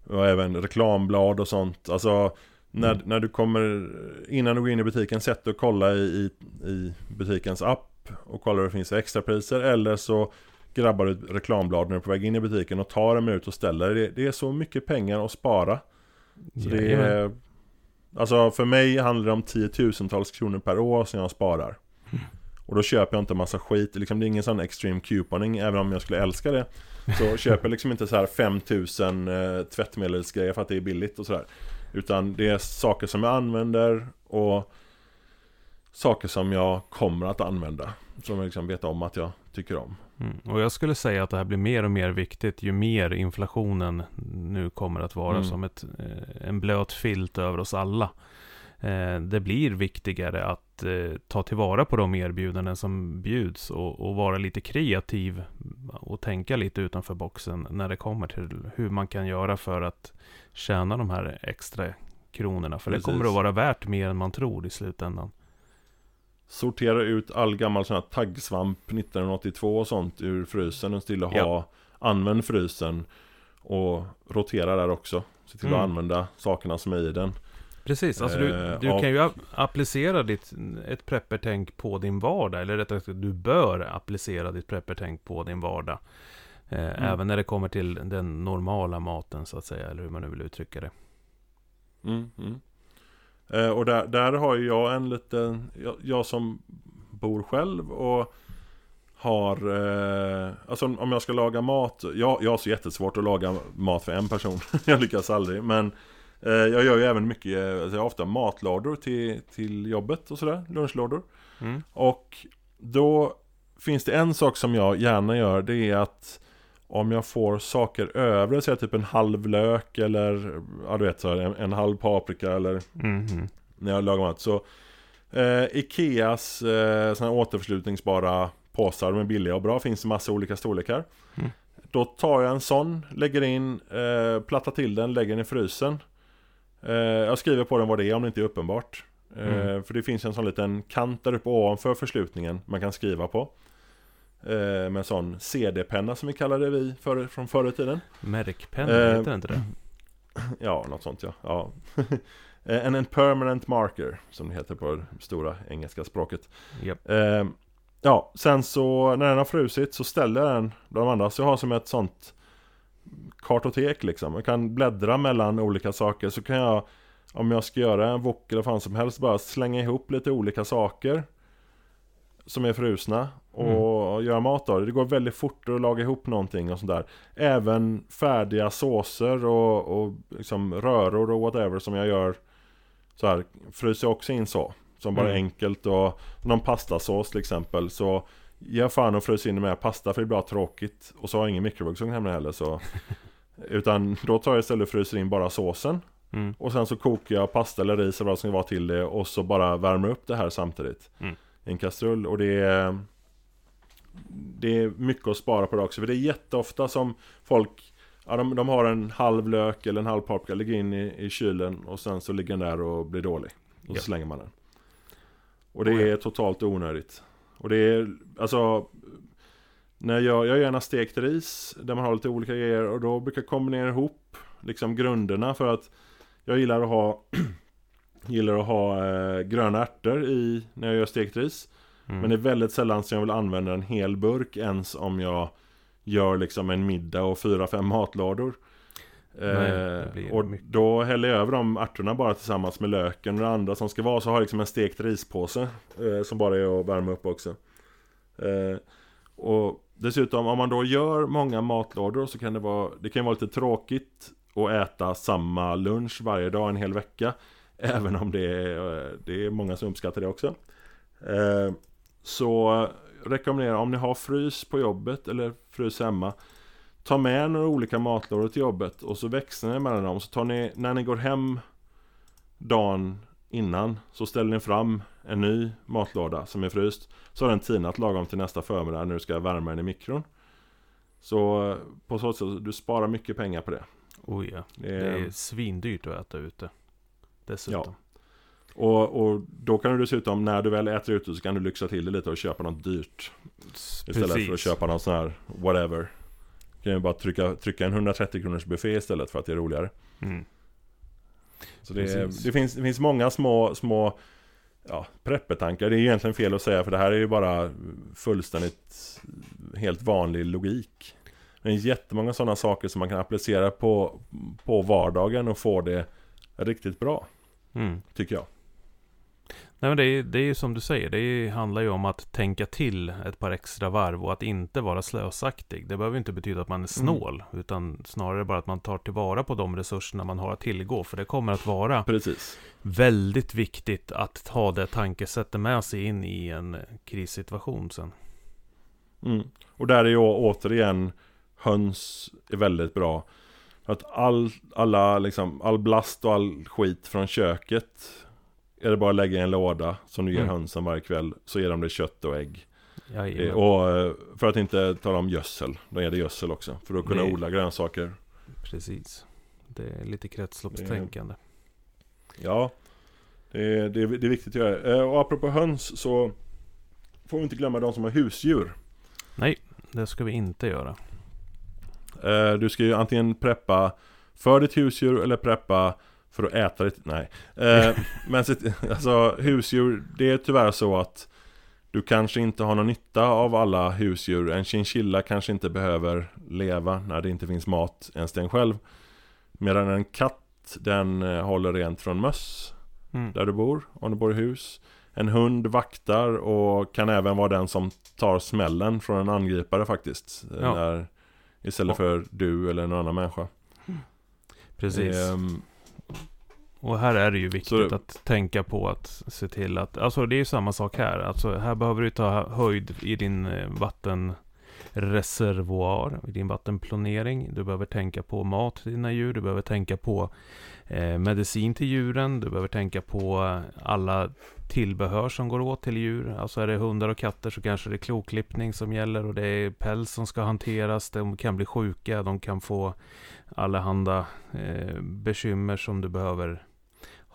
Och även reklamblad och sånt. Alltså när, mm. när du kommer, innan du går in i butiken, sätt dig och kolla i, i, i butikens app och kollar om det finns extrapriser. Eller så grabbar du ett reklamblad när du är på väg in i butiken och tar en minut och ställer. Det, det är så mycket pengar att spara. Så det är, Alltså för mig handlar det om tiotusentals kronor per år som jag sparar. Mm. Och då köper jag inte massa skit, liksom, det är ingen sån extreme couponing även om jag skulle älska det. Så [LAUGHS] köper jag liksom inte så här 5000 eh, tvättmedelsgrejer för att det är billigt och sådär. Utan det är saker som jag använder och saker som jag kommer att använda. Som jag liksom vet om att jag tycker om. Mm. Och jag skulle säga att det här blir mer och mer viktigt ju mer inflationen nu kommer att vara mm. som ett, eh, en blöt filt över oss alla. Eh, det blir viktigare att eh, ta tillvara på de erbjudanden som bjuds och, och, vara lite kreativ och tänka lite utanför boxen när det kommer till hur man kan göra för att tjäna de här extra kronorna. För Precis. det kommer att vara värt mer än man tror i slutändan. Sortera ut all gammal sån här taggsvamp 1982 och sånt ur frysen och till att ha ja. Använd frysen Och rotera där också Se till mm. att använda sakerna som är i den Precis, alltså du, eh, du kan ju applicera ditt, ett preppertänk på din vardag Eller rättare sagt, du bör applicera ditt preppertänk på din vardag eh, mm. Även när det kommer till den normala maten så att säga Eller hur man nu vill uttrycka det mm, mm. Eh, och där, där har ju jag en liten, jag, jag som bor själv och har, eh, alltså om jag ska laga mat, jag, jag har så jättesvårt att laga mat för en person, [LAUGHS] jag lyckas aldrig, men eh, jag gör ju även mycket, alltså jag har ofta matlådor till, till jobbet och sådär, lunchlådor. Mm. Och då finns det en sak som jag gärna gör, det är att om jag får saker över, så typ en halv lök eller ja, du vet, så här, en, en halv paprika eller Mhm. när jag lagar mat. Så eh, Ikeas eh, såna här återförslutningsbara påsar, de är billiga och bra, finns i massa olika storlekar. Mm. Då tar jag en sån, lägger in, eh, plattar till den, lägger den i frysen. Eh, jag skriver på den vad det är om det inte är uppenbart. Eh, Mm. För det finns en sån liten kant där uppe ovanför förslutningen man kan skriva på. Eh, med en sån CD-penna som vi kallade vi för, från förr i tiden. Märkpenna, Eh, heter det inte det? [CLEARS THROAT] Ja, något sånt ja. ja. [LAUGHS] en, en permanent marker, som det heter på det stora engelska språket. Japp. Eh, ja, sen så när den har frusit så ställer jag den bland andra. Så jag har som ett sånt kartotek liksom. Jag kan bläddra mellan olika saker. Så kan jag, om jag ska göra en wok eller fan som helst, bara slänga ihop lite olika saker. Som är frusna. Och göra mat av det. Det går väldigt fort att laga ihop någonting och sådär. Även färdiga såser och, och liksom röror och whatever som jag gör så här fryser jag också in så. Som bara Mm. enkelt och någon pastasås till exempel. Så jag fan och fryser in med pasta för det blir bara tråkigt. Och så har jag ingen mikrovågsugn hemma heller så. [LAUGHS] Utan då tar jag istället och fryser in bara såsen. Mm. Och sen så kokar jag pasta eller ris eller vad det ska vara till det. Och så bara värmer upp det här samtidigt. Mm. I en kastrull. Och det är det är mycket att spara på det också. För det är jätteofta som folk Ja, de, de har en halv lök eller en halv paprika, lägger in i, i kylen och sen så ligger den där och blir dålig. Och så Ja. slänger man den. Och det Oh ja. är totalt onödigt. Och det är, alltså när jag, jag gör gärna stekt ris där man har lite olika grejer och då brukar jag kombinera ihop liksom grunderna för att jag gillar att ha [CLEARS THROAT] gillar att ha eh, gröna ärtor i när jag gör stekt ris. Mm. Men det är väldigt sällan som jag vill använda en hel burk ens om jag gör liksom en middag och fyra, fem matlådor. Nej, Eh, och mycket. då häller jag över de ärtorna bara tillsammans med löken och det andra som ska vara så har jag liksom en stekt rispåse eh, som bara är att värma upp också. Eh, och dessutom om man då gör många matlådor så kan det vara Det kan vara lite tråkigt att äta samma lunch varje dag en hel vecka. [LAUGHS] Även om det är, det är många som uppskattar det också. Eh, så rekommenderar om ni har frys på jobbet eller frys hemma Ta med några olika matlådor till jobbet och så växlar ni mellan dem så tar ni när ni går hem dagen innan så ställer ni fram en ny matlåda som är fryst så har den tinat lagom till nästa förmiddag när du ska värma den i mikron. Så på så sätt du sparar mycket pengar på det. Oj ja. Det Det är, är svindyrt att äta ute. Dessutom. Och, och då kan du dessutom när du väl äter ute så kan du lyxa till det lite och köpa något dyrt. Istället för att köpa någon sån här whatever. Du kan ju bara trycka, trycka en 130 kronors buffé istället för att det är roligare. Mm. Så det, Precis. det, finns, det finns många små, små ja, preppetankar. Det är egentligen fel att säga för det här är ju bara fullständigt helt vanlig logik. Det är jättemånga sådana saker som man kan applicera på, på vardagen och få det riktigt bra, Mm. tycker jag. Nej men det är, det är ju som du säger, det är, handlar ju om att tänka till ett par extra varv och att inte vara slösaktig. Det behöver inte betyda att man är snål, utan snarare bara att man tar tillvara på de resurserna man har att tillgå. För det kommer att vara Precis. väldigt viktigt att ha det tankesättet med sig in i en krissituation sen. Mm. Och där är ju återigen höns är väldigt bra. Att all, alla, liksom, all blast och all skit från köket är det bara att lägga i en låda som du ger Mm. hönsen varje kväll. Så ger de det kött och ägg. Eh, Jajamän. Och eh, för att inte tala om gödsel. De ger det gödsel också. För att kunna Det- odla grönsaker. Precis. Det är lite kretsloppstänkande. Ja, det är, det är, det är viktigt att göra. Eh, Och apropå höns så får vi inte glömma de som har husdjur. Nej, det ska vi inte göra. Eh, Du ska ju antingen preppa för ditt husdjur eller preppa för att äta ditt... Nej. Eh, [LAUGHS] Men alltså husdjur, det är tyvärr så att du kanske inte har någon nytta av alla husdjur. En chinchilla kanske inte behöver leva när det inte finns mat ens den själv. Medan en katt, den eh, håller rent från möss Mm. där du bor, om du bor i hus. En hund vaktar och kan även vara den som tar smällen från en angripare faktiskt. Ja. När, istället för du eller någon annan människa. Precis. Ehm, Och här är det ju viktigt Så- att tänka på att se till att, alltså det är ju samma sak här. Alltså här behöver du ta höjd i din eh, vatten reservoar i din vattenplanering. Du behöver tänka på mat till dina djur. Du behöver tänka på eh, medicin till djuren. Du behöver tänka på alla tillbehör som går åt till djur. Alltså är det hundar och katter så kanske det är kloklippning som gäller och det är päls som ska hanteras. De kan bli sjuka, de kan få allehanda eh, bekymmer som du behöver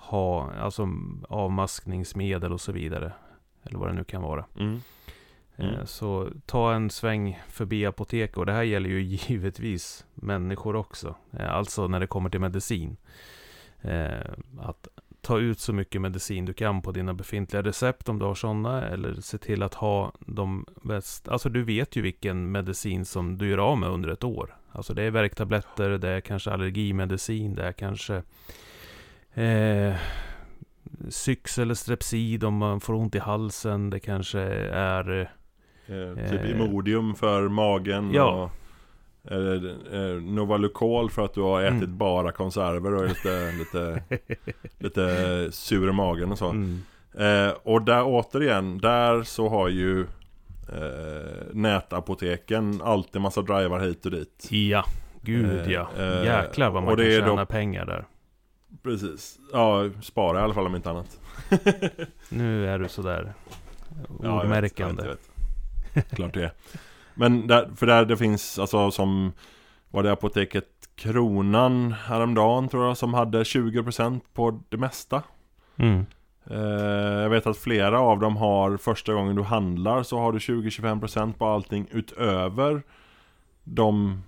ha, alltså avmaskningsmedel och så vidare. Eller vad det nu kan vara. Mm. Eh, Mm. Så ta en sväng förbi apoteket och det här gäller ju [LAUGHS] givetvis människor också. Eh, Alltså när det kommer till medicin. Eh, Att ta ut så mycket medicin du kan på dina befintliga recept om du har sådana. Eller se till att ha de bäst... Alltså du vet ju vilken medicin som du gör av med under ett år. Alltså det är värktabletter, det är kanske allergimedicin, det är kanske eh, Syx eller Strepsid om man får ont i halsen. Det kanske är... Eh, typ Eh, Imodium för magen ja. och eh, Novalucol för att du har ätit Mm. bara konserver och är lite, [LAUGHS] lite, lite sur i magen och så. Mm, Eh, och där återigen, där så har ju eh, nätapoteken alltid massa drivar hit och dit. ja, gud Eh, ja. eh, Jäklar vad man kan är då- tjäna pengar där. Precis. Ja, spara i alla fall om inte annat. [LAUGHS] Nu är du sådär Ja, jag vet, jag ordmärkande. vet, jag vet. Klart det är. Men där, för där det finns alltså som Var det apoteket Kronan häromdagen tror jag som hade 20% på det mesta Mm. eh, Jag vet att flera av dem har första gången du handlar så har du 20-25% på allting utöver De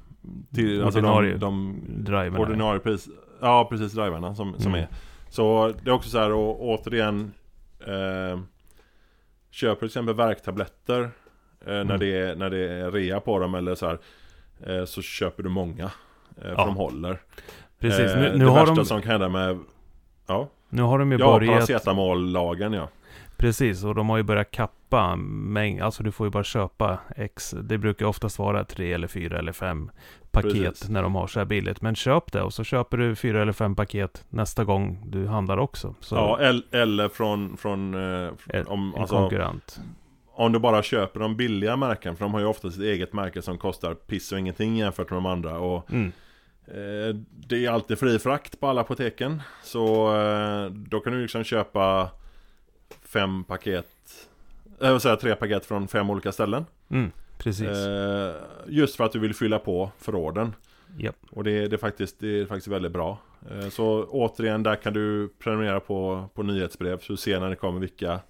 till, alltså de, de ordinarie pris Ja precis, driverna som, som Mm. är Så det är också så här och återigen eh, Köper till exempel värktabletter eh, när, Mm. det är, när det är rea på dem eller så här eh, Så köper du många eh, För Ja. de håller Precis, Eh, nu, nu, Det har värsta de, som kan hända med Ja, nu har de ju ja börjat... paracetamollagen ja Precis, och de har ju börjat kappa mängd. Alltså du får ju bara köpa X. Det brukar oftast vara tre eller fyra eller fem paket Precis. när de har så här billigt. Men köp det och så köper du fyra eller fem paket nästa gång du handlar också. Så Ja, el- eller från, från eh, en, om, en alltså, konkurrent. om du bara köper de billiga märken För de har ju ofta sitt eget märke som kostar piss och ingenting jämfört med de andra och Mm. Eh, Det är alltid fri frakt på alla apoteken Så eh, då kan du liksom köpa Fem paket Jag vill säga tre paket från fem olika ställen Mm. Precis. eh, Just för att du vill fylla på förråden Japp. Och det, det, är faktiskt, det är faktiskt väldigt bra eh, Så återigen där kan du prenumerera på, på nyhetsbrev Så du ser när det kommer vilka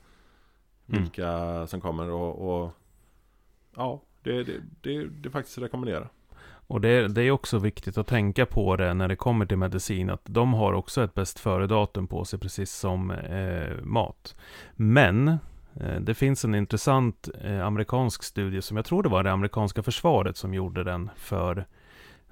Mm. Vilka som kommer och, och Ja det, det, det, det faktiskt att rekommendera Och det, det är också viktigt att tänka på det när det kommer till medicin. Att de har också ett bäst före-datum på sig, precis som eh, mat. Men eh, det finns en intressant eh, amerikansk studie som jag tror det var det amerikanska försvaret som gjorde den för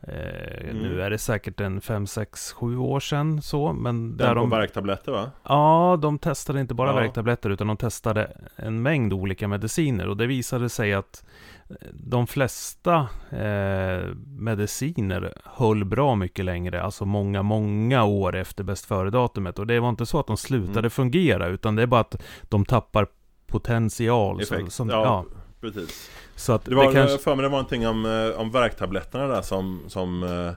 eh, Mm. Nu är det säkert en 5, 6, 7 år sedan så, men där Den på de... värktabletter va? Ja, de testade inte bara Ja. värktabletter utan de testade en mängd olika mediciner och det visade sig att de flesta eh, mediciner höll bra mycket längre, alltså många, många år efter bäst före-datumet. Och det var inte så att de slutade Mm. fungera, utan det är bara att de tappar potential. Effekt. som, ja, ja. precis. så att Det det, var, kanske... för mig det var någonting om, eh, om värktabletterna där som, som eh,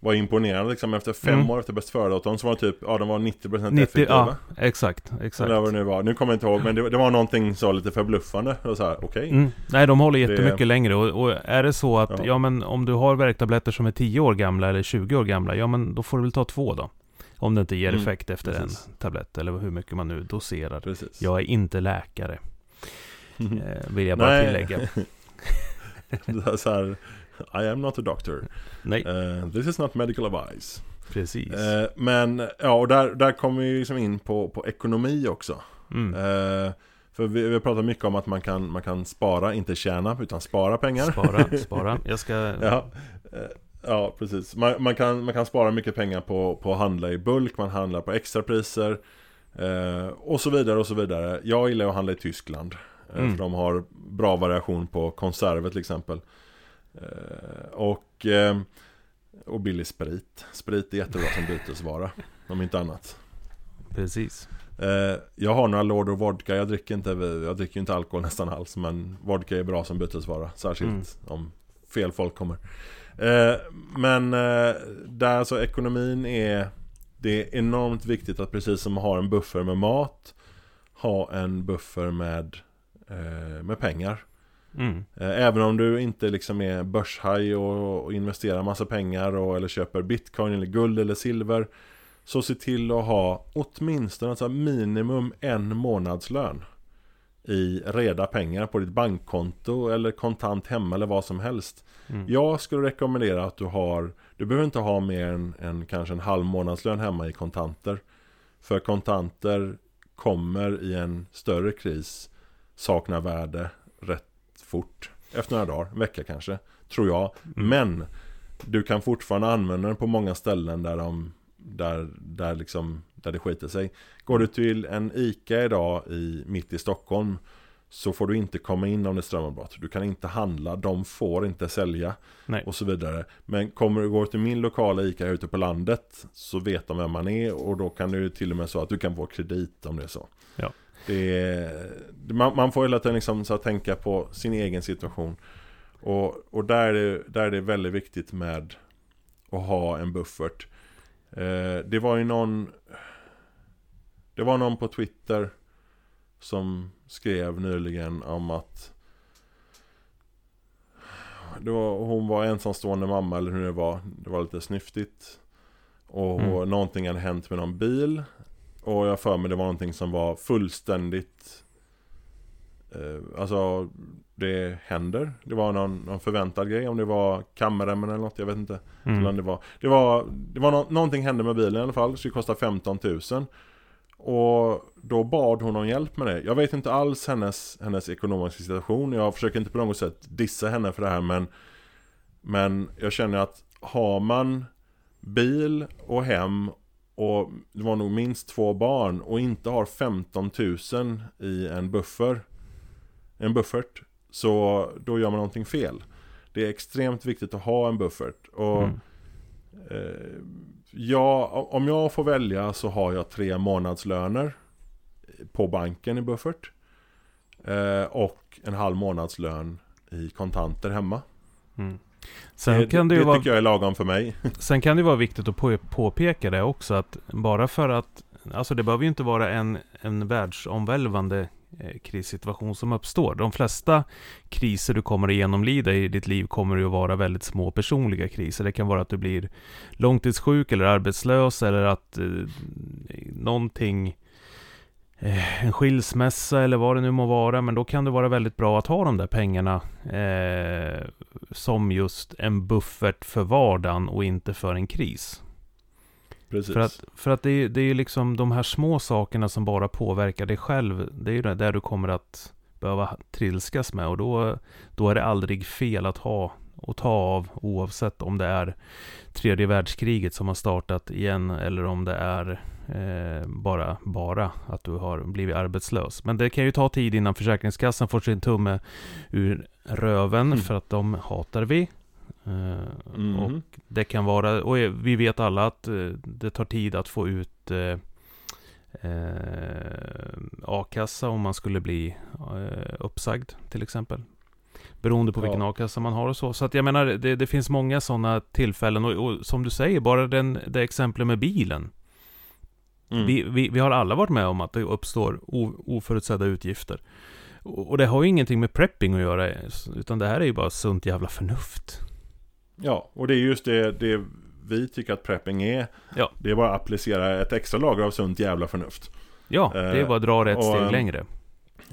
var imponerande liksom efter fem Mm. år efter bäst före-datum så var det typ, ja de var 90% 90, effektiva. ja, exakt, exakt. Eller vad det nu var, nu kommer jag inte ihåg men det, det var någonting så lite förbluffande och så här, okej Mm. Nej, de håller Det- jättemycket längre och, och är det så att, ja. Ja. men om du har värktabletter som är 10 år gamla eller 20 år gamla, ja men då får du väl ta två då. Om det inte ger Mm, effekt efter precis. en tablett eller hur mycket man nu doserar. Precis Jag är inte läkare, [LAUGHS] eh, vill jag bara Nej. tillägga. [LAUGHS] Det så här, I am not a doctor Nej, Eh, This is not medical advice precis. Eh, Men, ja och där, där kommer vi liksom in på, på ekonomi också Mm. Eh, För vi, vi har pratat mycket om att man kan, man kan spara, inte tjäna, utan spara pengar Spara, [LAUGHS] spara. Jag ska... Ja, ja precis. Man, man, kan, man kan spara mycket pengar på, på att handla i bulk, man handlar på extrapriser eh, och så vidare och så vidare. Jag gillar att handla i Tyskland. Mm. För de har bra variation på konserver till exempel. Eh, och, eh, och billig sprit. Sprit är jättebra som bytesvara, om inte annat. Precis. Eh, jag har några Lord och vodka, jag dricker inte, jag dricker inte alkohol nästan alls men vodka är bra som bytesvara. Särskilt Mm. om fel folk kommer. Men där alltså ekonomin är Det är enormt viktigt att precis som man har en buffer med mat Ha en buffer med, med pengar. Mm. Eh, Även om du inte liksom är börshaj och, och investerar massa pengar och, eller köper bitcoin eller guld eller silver Så se till att ha åtminstone alltså minimum en månadslön I reda pengar på ditt bankkonto eller kontant hemma eller vad som helst Mm. Jag skulle rekommendera att du har Du behöver inte ha mer än, än kanske en halv månadslön hemma i kontanter För kontanter kommer i en större kris sakna värde rätt fort Efter några dagar, en vecka kanske Tror jag Mm. Men Du kan fortfarande använda den på många ställen där de Där, där liksom Där det skiter sig Går du till en ICA idag i, mitt i Stockholm Så får du inte komma in om det är strömavbrott Du kan inte handla, de får inte sälja Nej. Och så vidare Men kommer du gå till min lokala ICA ute på landet Så vet de vem man är och då kan du till och med så att du kan få kredit om det är så Ja. Det är, man, man får hela tiden liksom så att tänka på sin egen situation. Och, och där, är det, där är det väldigt viktigt med Att ha en buffert. Eh, Det var ju någon Det var någon på Twitter Som skrev nyligen om att var, Hon var ensamstående mamma eller hur det var. Det var lite snyftigt. Och Mm. någonting hade hänt med någon bil Och jag för mig det var någonting som var fullständigt eh, Alltså Det händer. Det var någon, någon förväntad grej Om det var kammarremmen eller något Jag vet inte. Mm. det var Det var, det var nå- Någonting hände med bilen i alla fall Det skulle kosta 15 000 Och då bad hon om hjälp med det. Jag vet inte alls hennes, hennes ekonomiska situation. Jag försöker inte på något sätt dissa henne för det här men Men jag känner att Har man Bil och hem Och det var nog minst två barn Och inte har 15 000 i en buffer En buffert Så då gör man någonting fel Det är extremt viktigt att ha en buffert Och Mm. Eh, ja, om jag får välja så har jag tre månadslöner på banken i buffert. Eh, och en halv månadslön i kontanter hemma. Mm. Sen, det kan det, det vara, tycker jag är lagom för mig. [LAUGHS] sen kan det vara viktigt att på, påpeka det också att bara för att Alltså det behöver ju inte vara en, en världsomvälvande eh, krissituation som uppstår. De flesta kriser du kommer att genomlida i ditt liv kommer ju att vara väldigt små personliga kriser. Det kan vara att du blir långtidssjuk eller arbetslös eller att eh, någonting en skilsmässa eller vad det nu må vara, men då kan det vara väldigt bra att ha de där pengarna eh, som just en buffert för vardagen och inte för en kris. Precis. För att, för att det, är- det är liksom de här små sakerna som bara påverkar dig själv. Det är ju där du kommer att behöva trilskas med och då, då är det aldrig fel att ha och ta av oavsett om det är tredje världskriget som har startat igen eller om det är eh, bara, bara att du har blivit arbetslös. Men det kan ju ta tid innan Försäkringskassan får sin tumme ur röven Mm. för att de hatar vi. Eh, Mhm. Och det kan vara, och vi vet alla att eh, det tar tid att få ut eh, eh, a-kassa om man skulle bli eh, uppsagd till exempel. Beroende på vilken Ja. a-kassa man har och så. Så att jag menar, det, det finns många sådana tillfällen och, och som du säger, bara den, det exemplet med bilen. Mm. Vi, vi, vi har alla varit med om att det uppstår oförutsedda utgifter. Och, och det har ju ingenting med prepping att göra, utan det här är ju bara sunt jävla förnuft. Ja, och det är just det, det vi tycker att prepping är. Ja. Det är bara att applicera ett extra lager av sunt jävla förnuft. Ja, det är Eh, bara att dra rätt och, steg ehm, längre.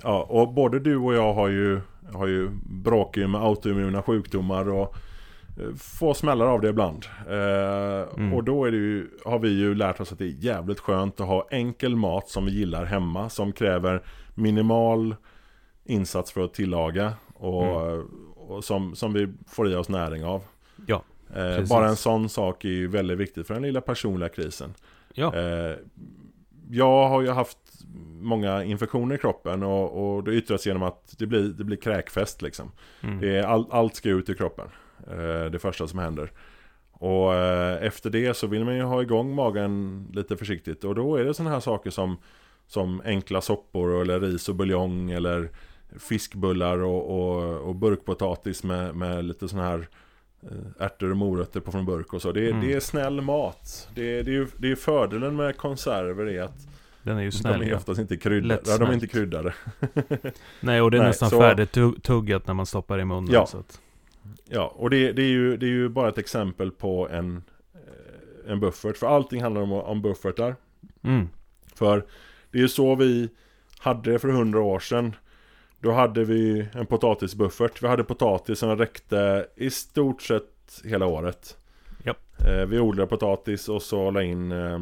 Ja, och både du och jag har ju, har ju bråkar ju med autoimmuna sjukdomar och får smällar av det ibland. Eh, Mm. Och då ju, har vi ju lärt oss att det är jävligt skönt att ha enkel mat som vi gillar hemma. Som kräver minimal insats för att tillaga. Och, och som, som vi får i oss näring av. Mm. Ja, Eh, bara en sån sak är ju väldigt viktigt för den lilla personliga krisen. Ja, Eh, jag har ju haft många infektioner i kroppen och, och det yttras genom att det blir, det blir kräkfest liksom. mm. Det är all, allt ska ut i kroppen. Eh, det första som händer. Och eh, efter det så vill man ju ha igång magen lite försiktigt. Och då är det sådana här saker som, som enkla soppor eller ris och buljong eller fiskbullar och, och, och burkpotatis med, med lite sådana här eh, ärtor och morötter på från burk och så. Det, Mm. det är snäll mat. Det, det, är ju, det är fördelen med konserver är att Den är ju snäll. de är oftast inte kryddade. Ja, de är inte kryddade. [LAUGHS] Nej, och det är Nej, nästan så- färdigtuggat när man stoppar i munnen. Ja. Så att, Ja, och det, det, är ju, det är ju bara ett exempel på en, eh, en buffert. För allting handlar om, om buffertar. mm. För det är ju så vi hade det för hundra år sedan. Då hade vi en potatisbuffert. Vi hade potatis som räckte i stort sett hela året. Japp. Eh, vi odlade potatis och så la in eh,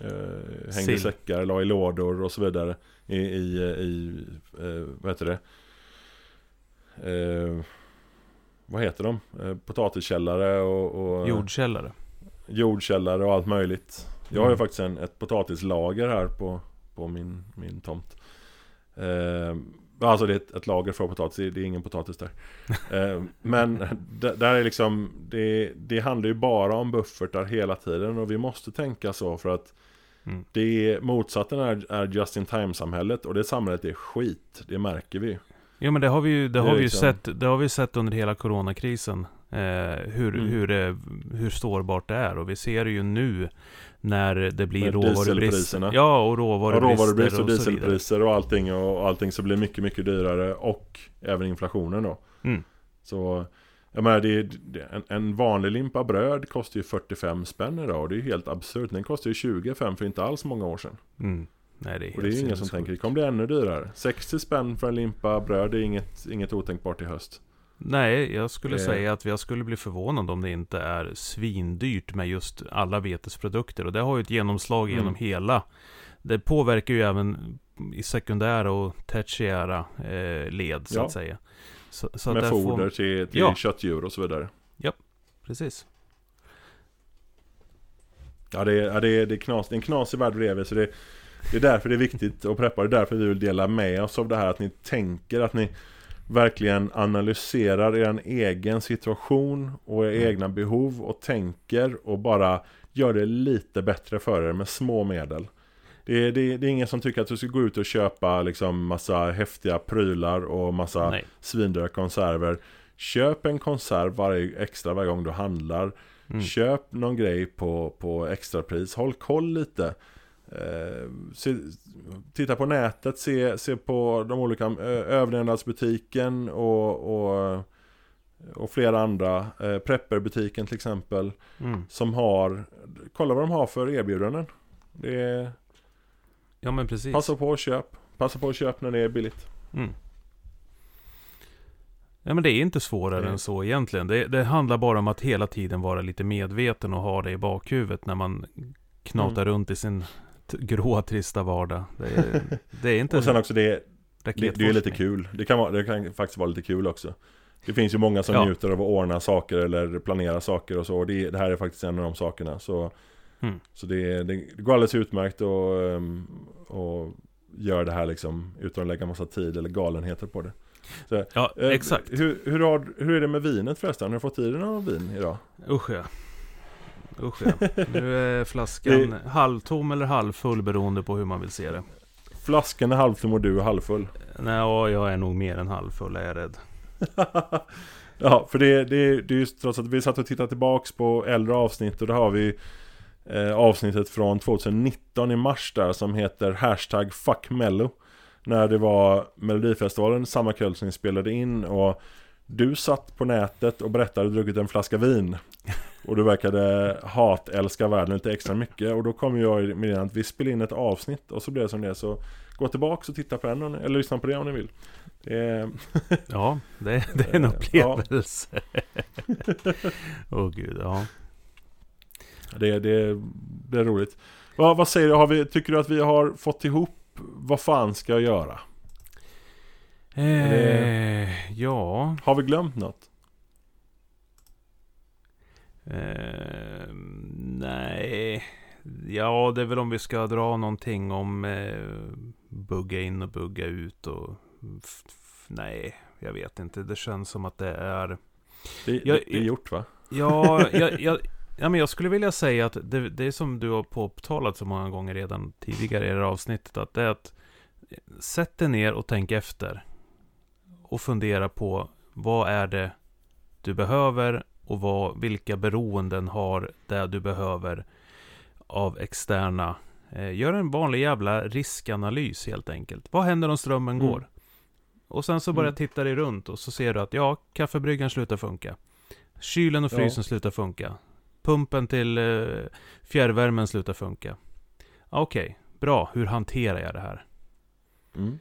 eh, hängde i säckar, la i lådor och så vidare. I, i, i eh, vad heter det? Eh, vad heter de? Eh, potatiskällare och, och Jordkällare. jordkällare och allt möjligt. Jag har ju Mm. faktiskt en, ett potatislager här på, på min, min tomt. Eh, alltså det är ett, ett lager för potatis, det är- ingen potatis där. [LAUGHS] Eh, men där är liksom, det, det handlar ju bara om buffertar hela tiden och vi måste tänka så för att Mm. det är, motsatsen är, är just in time samhället och det samhället är skit, det märker vi. Ja men det har vi ju, det har vi liksom- sett, det har vi sett under hela coronakrisen. Eh, hur, Mm. hur, det, hur sårbart det är. Och vi ser det ju nu när det blir Med råvarubrist. Ja, och råvarubrister råvarubrist och och, så dieselpriser och allting och allting som blir mycket, mycket dyrare och även inflationen då. Mm. Så jag menar, det, det, en, en vanlig limpa bröd kostar ju 45 spänn idag och det är ju helt absurt. Den kostar ju 25 för inte alls många år sedan. Mm. Nej, det är Och det är ju ingen som tänker det kommer bli ännu dyrare. 60 spänn för en limpa bröd är inget, inget otänkbart i höst. Nej, jag skulle Det- säga att jag skulle bli förvånad om det inte är svindyrt med just alla vetesprodukter. Och det har ju ett genomslag Mm. genom hela. Det påverkar ju även i sekundära och tertiära eh, led, så Ja. att säga. Så, så att Med får- foder till, till Ja. köttdjur och så vidare. Precis. Ja det är, ja, det är, det är, knas, det är en knasig värld bredvid så det, det är därför det är viktigt att preppa. Det är därför vi vill dela med oss av det här att ni tänker att ni verkligen analyserar er egen situation och era Mm. egna behov och tänker och bara gör det lite bättre för er med små medel. Det är, det, är, det är ingen som tycker att du ska gå ut och köpa liksom massa häftiga prylar och massa Nej. svindyra konserver. Köp en konserv varje, extra varje gång du handlar. Mm. Köp någon grej på, på extrapris. Håll koll lite. Eh, se, titta på nätet, se, se på de olika eh, överlevnadsbutiken och, och, och flera andra. Eh, Prepperbutiken till exempel. Mm. Som har, kolla vad de har för erbjudanden. Det är, Ja, men precis. passa på att köp. Passa på att köp när det är billigt. Mm. Ja, men det är inte svårare Det- än så egentligen. Det, det handlar bara om att hela tiden vara lite medveten och ha det i bakhuvudet när man knatar Mm. runt i sin gråa, trista vardag. Det är, [LAUGHS] det är inte Och sen också det, det, det är lite kul. Det kan, vara, det kan faktiskt vara lite kul också. Det finns ju många som Ja. njuter av att ordna saker eller planera saker och så. Och det, det här är faktiskt en av de sakerna. Så, Mm. så det, det går alldeles utmärkt och, ehm, och gör det här liksom utan att lägga massa tid eller galenheter på det. Så, Ja, eh, exakt. Hur, hur, har, hur är det med vinet förresten? Har du fått i dig någon vin idag? Usch ja. Usch [LAUGHS] ja. Nu är flaskan halvtom eller halvfull beroende på hur man vill se det. Flaskan är halvtom och du är halvfull. Nej, ja, jag är nog mer än halvfull, är jag rädd. [LAUGHS] ja, för det, det, det är just trots att vi satt och tittade tillbaks på äldre avsnitt och då har vi eh, avsnittet från 2019 i mars där som heter Hashtag FuckMello När det var Melodifestivalen samma kväll som vi spelade in och du satt på nätet och berättade att du druckit en flaska vin och du verkade hatälska världen lite extra mycket och då kom jag med att vi spelade in ett avsnitt och så blev det som det så Gå tillbaks och titta på den eller lyssna på det om ni vill det är, [LAUGHS] Ja, det, det är en Eh, upplevelse. [LAUGHS] Åh gud, ja. Det, det, det är roligt. Vad, vad säger du? Har vi, tycker du att vi har fått ihop vad fan ska jag göra? Eh, ja. Har vi glömt något? Eh, nej. Ja, det är väl om vi ska dra någonting om eh, bugga in och bugga ut och... nej, jag vet inte. Det känns som att det är... Det, Jag- det, det är gjort va? Ja, jag, jag, ja, men jag skulle vilja säga att det, det är som du har påtalat så många gånger redan tidigare i det här avsnittet. Att det är att sätt dig ner och tänk efter. Och fundera på vad är det du behöver och vad, vilka beroenden har det du behöver av externa. Eh, gör en vanlig jävla riskanalys helt enkelt. Vad händer om strömmen Mm. går? Och sen så börjar Mm. titta dig runt och så ser du att ja, kaffebryggaren slutar funka. Kylen och Ja. frysen slutar funka. Pumpen till eh, fjärrvärmen slutar funka. Okej, bra. Hur hanterar jag det här? Mm.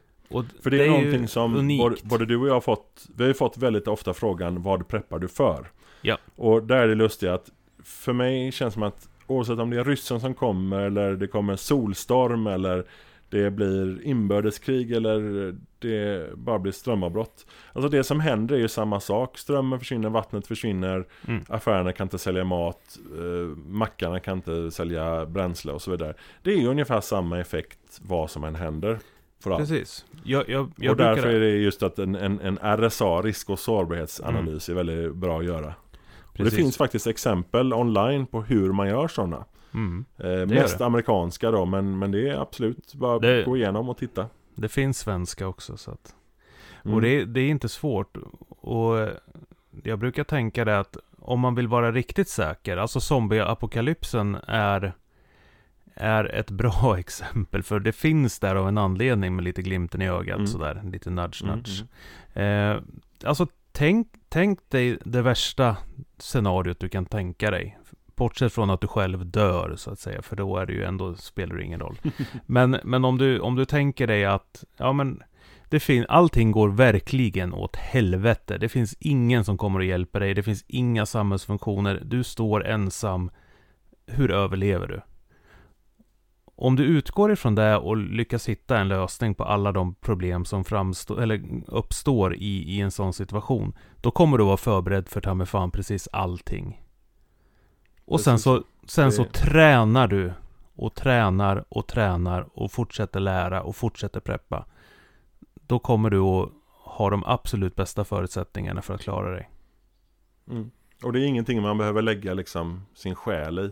För det är, ju någonting som unikt. både, både du och jag har fått Vi har ju fått väldigt ofta frågan Vad preppar du för? Ja. Och där är det lustiga att För mig känns det som att Oavsett om det är ryssen som kommer eller det kommer solstorm eller Det blir inbördeskrig eller det bara blir strömavbrott Alltså det som händer är ju samma sak Strömmen försvinner, vattnet försvinner Mm. Affärerna kan inte sälja mat eh, Mackarna kan inte sälja bränsle och så vidare Det är ju ungefär samma effekt vad som än händer. Precis. Jag, jag, jag och därför brukar... är det just att en, en, en RSA, risk och sårbarhetsanalys, är väldigt bra att göra. Det finns faktiskt exempel online på hur man gör sådana. Mm. Eh, mest det. amerikanska då, men, men det är absolut bara Det- gå igenom och titta. Det finns svenska också så att... Mm. Och det, är- det är inte svårt. Och jag brukar tänka det att om man vill vara riktigt säker, alltså zombieapokalypsen är, är ett [LAUGHS] bra exempel. För det finns där av en anledning med lite glimten i ögat Mm. sådär, lite nudge Mm, nudge. Eh, alltså tänk, tänk dig det värsta scenariot du kan tänka dig. Bortsett från att du själv dör så att säga, för då är det ju ändå, spelar det ingen roll. [LAUGHS] men men om, du, om du tänker dig att, ja men, det fin- allting går verkligen åt helvete. Det finns ingen som kommer att hjälpa dig, det finns inga samhällsfunktioner, du står ensam. Hur överlever du? Om du utgår ifrån det och lyckas hitta en lösning på alla de problem som framstår, eller uppstår i, i en sån situation, då kommer du vara förberedd för ta mig fan precis allting. Och sen så, sen så tränar du och tränar och tränar och fortsätter lära och fortsätter preppa. Då kommer du att ha de absolut bästa förutsättningarna för att klara dig. Mm. Och det är ingenting man behöver lägga liksom sin själ i.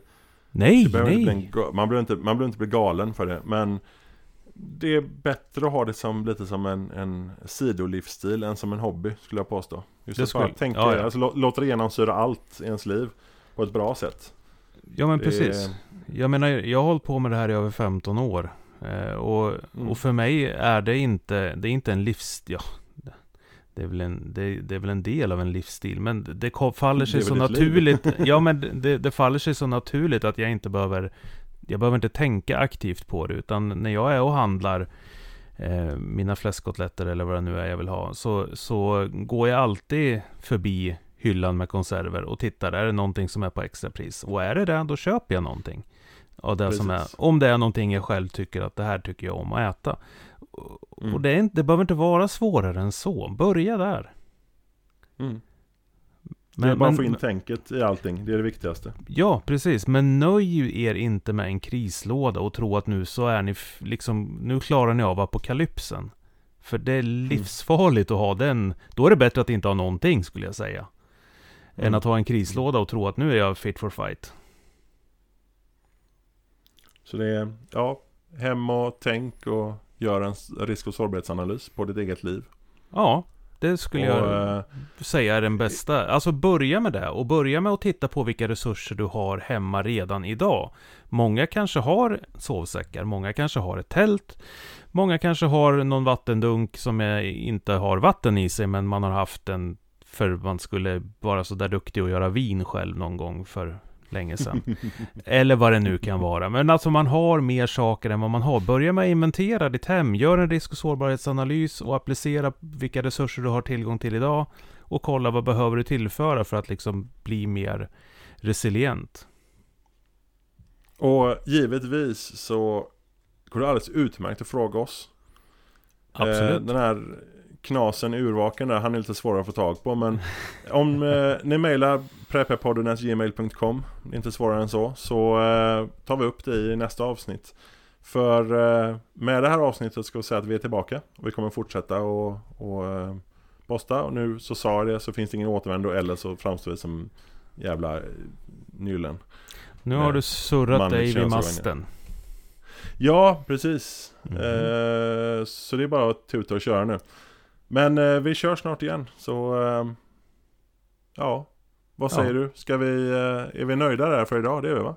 Nej, nej! en man, behöver inte, man behöver inte bli galen för det. Men det är bättre att ha det som lite som en, en sidolivsstil än som en hobby skulle jag påstå. Just Det att bara skulle- tänka, ja, ja. Alltså, lå- låta det genomsyra allt i ens liv på ett bra sätt. Ja men Det precis. är- Jag menar, jag har hållit på med det här i över 15 år. Eh, och, Mm. och för mig är det inte, det är inte en livsstil. Ja, det- är, väl en, det, det är väl en del av en livsstil. Men det faller sig Det så naturligt. [LAUGHS] ja men det, det faller sig så naturligt att jag inte behöver Jag behöver inte tänka aktivt på det. Utan när jag är och handlar eh, mina fläskkotletter eller vad det nu är jag vill ha. Så, så går jag alltid förbi hyllan med konserver och tittar. Är det någonting som är på extrapris? Och är det det, då köper jag någonting. Av det som är, om det är någonting jag själv tycker att det här tycker jag om att äta. Och, Mm. och det, är inte, det behöver inte vara svårare än så. Börja där. Mm. det är bara att få in tänket i allting, det är det viktigaste. Ja, precis. Men nöj er inte med en krislåda och tro att nu så är ni liksom, nu klarar ni av apokalypsen. För det är livsfarligt att ha den. Då är det bättre att inte ha någonting skulle jag säga. Än Mm. att ha en krislåda och tro att nu är jag fit for fight. Så det är, ja, hem och tänk och gör en risk och sårbarhetsanalys på ditt eget liv. Ja, det skulle och, jag eh, säga är den bästa. Alltså börja med det och börja med att titta på vilka resurser du har hemma redan idag. Många kanske har sovsäckar, många kanske har ett tält. Många kanske har någon vattendunk som inte har vatten i sig men man har haft den för man skulle vara så där duktig och göra vin själv någon gång för länge sedan. Eller vad det nu kan vara. Men alltså man har mer saker än vad man har. Börja med att inventera ditt hem. Gör en risk och sårbarhetsanalys och applicera vilka resurser du har tillgång till idag. Och kolla vad behöver du tillföra för att liksom bli mer resilient. och givetvis så går det alldeles utmärkt att fråga oss. Eh, Absolut. den här knasen urvaken där, han är lite svårare att få tag på men om eh, ni mejlar preppepodden.gmail.com inte svårare än så Så eh, tar vi upp det i nästa avsnitt För eh, med det här avsnittet ska vi säga att vi är tillbaka och vi kommer fortsätta och, och eh, posta och nu så sa jag det så finns det ingen återvändo eller så framstår vi som jävla eh, nyllen. Nu har Eh, du surrat dig vid masten. Ja, precis. Mhm. Eh, så det är bara att tuta och köra nu. Men eh, vi kör snart igen, så... Eh, ja, vad Ja. säger du? Ska vi... Eh, är vi nöjda där för idag? Det är vi va?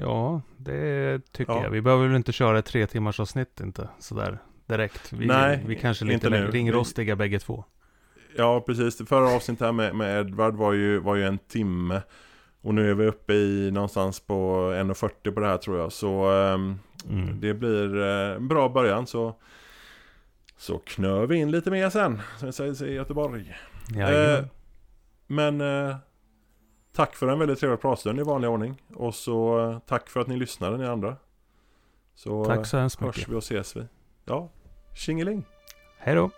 Ja, det tycker Ja. jag. Vi behöver väl inte köra ett tre timmars avsnitt inte sådär direkt. Vi, Nej, vi kanske är lite ringrostiga bägge två. Ja, precis. Det förra avsnittet här med, med Edvard var ju, var ju en timme. Och nu är vi uppe i någonstans på 1.40 på det här tror jag. Så ehm, Mm. det blir eh, en bra början. Så, så knör vi in lite mer sen, som säger i Göteborg. Jajamän. Eh, Men eh, tack för en väldigt trevlig pratstund i vanlig ordning. Och så eh, tack för att ni lyssnade ni andra. Så Tack så hemskt hörs mycket. vi och ses vi. Ja, tjingeling! Hej då.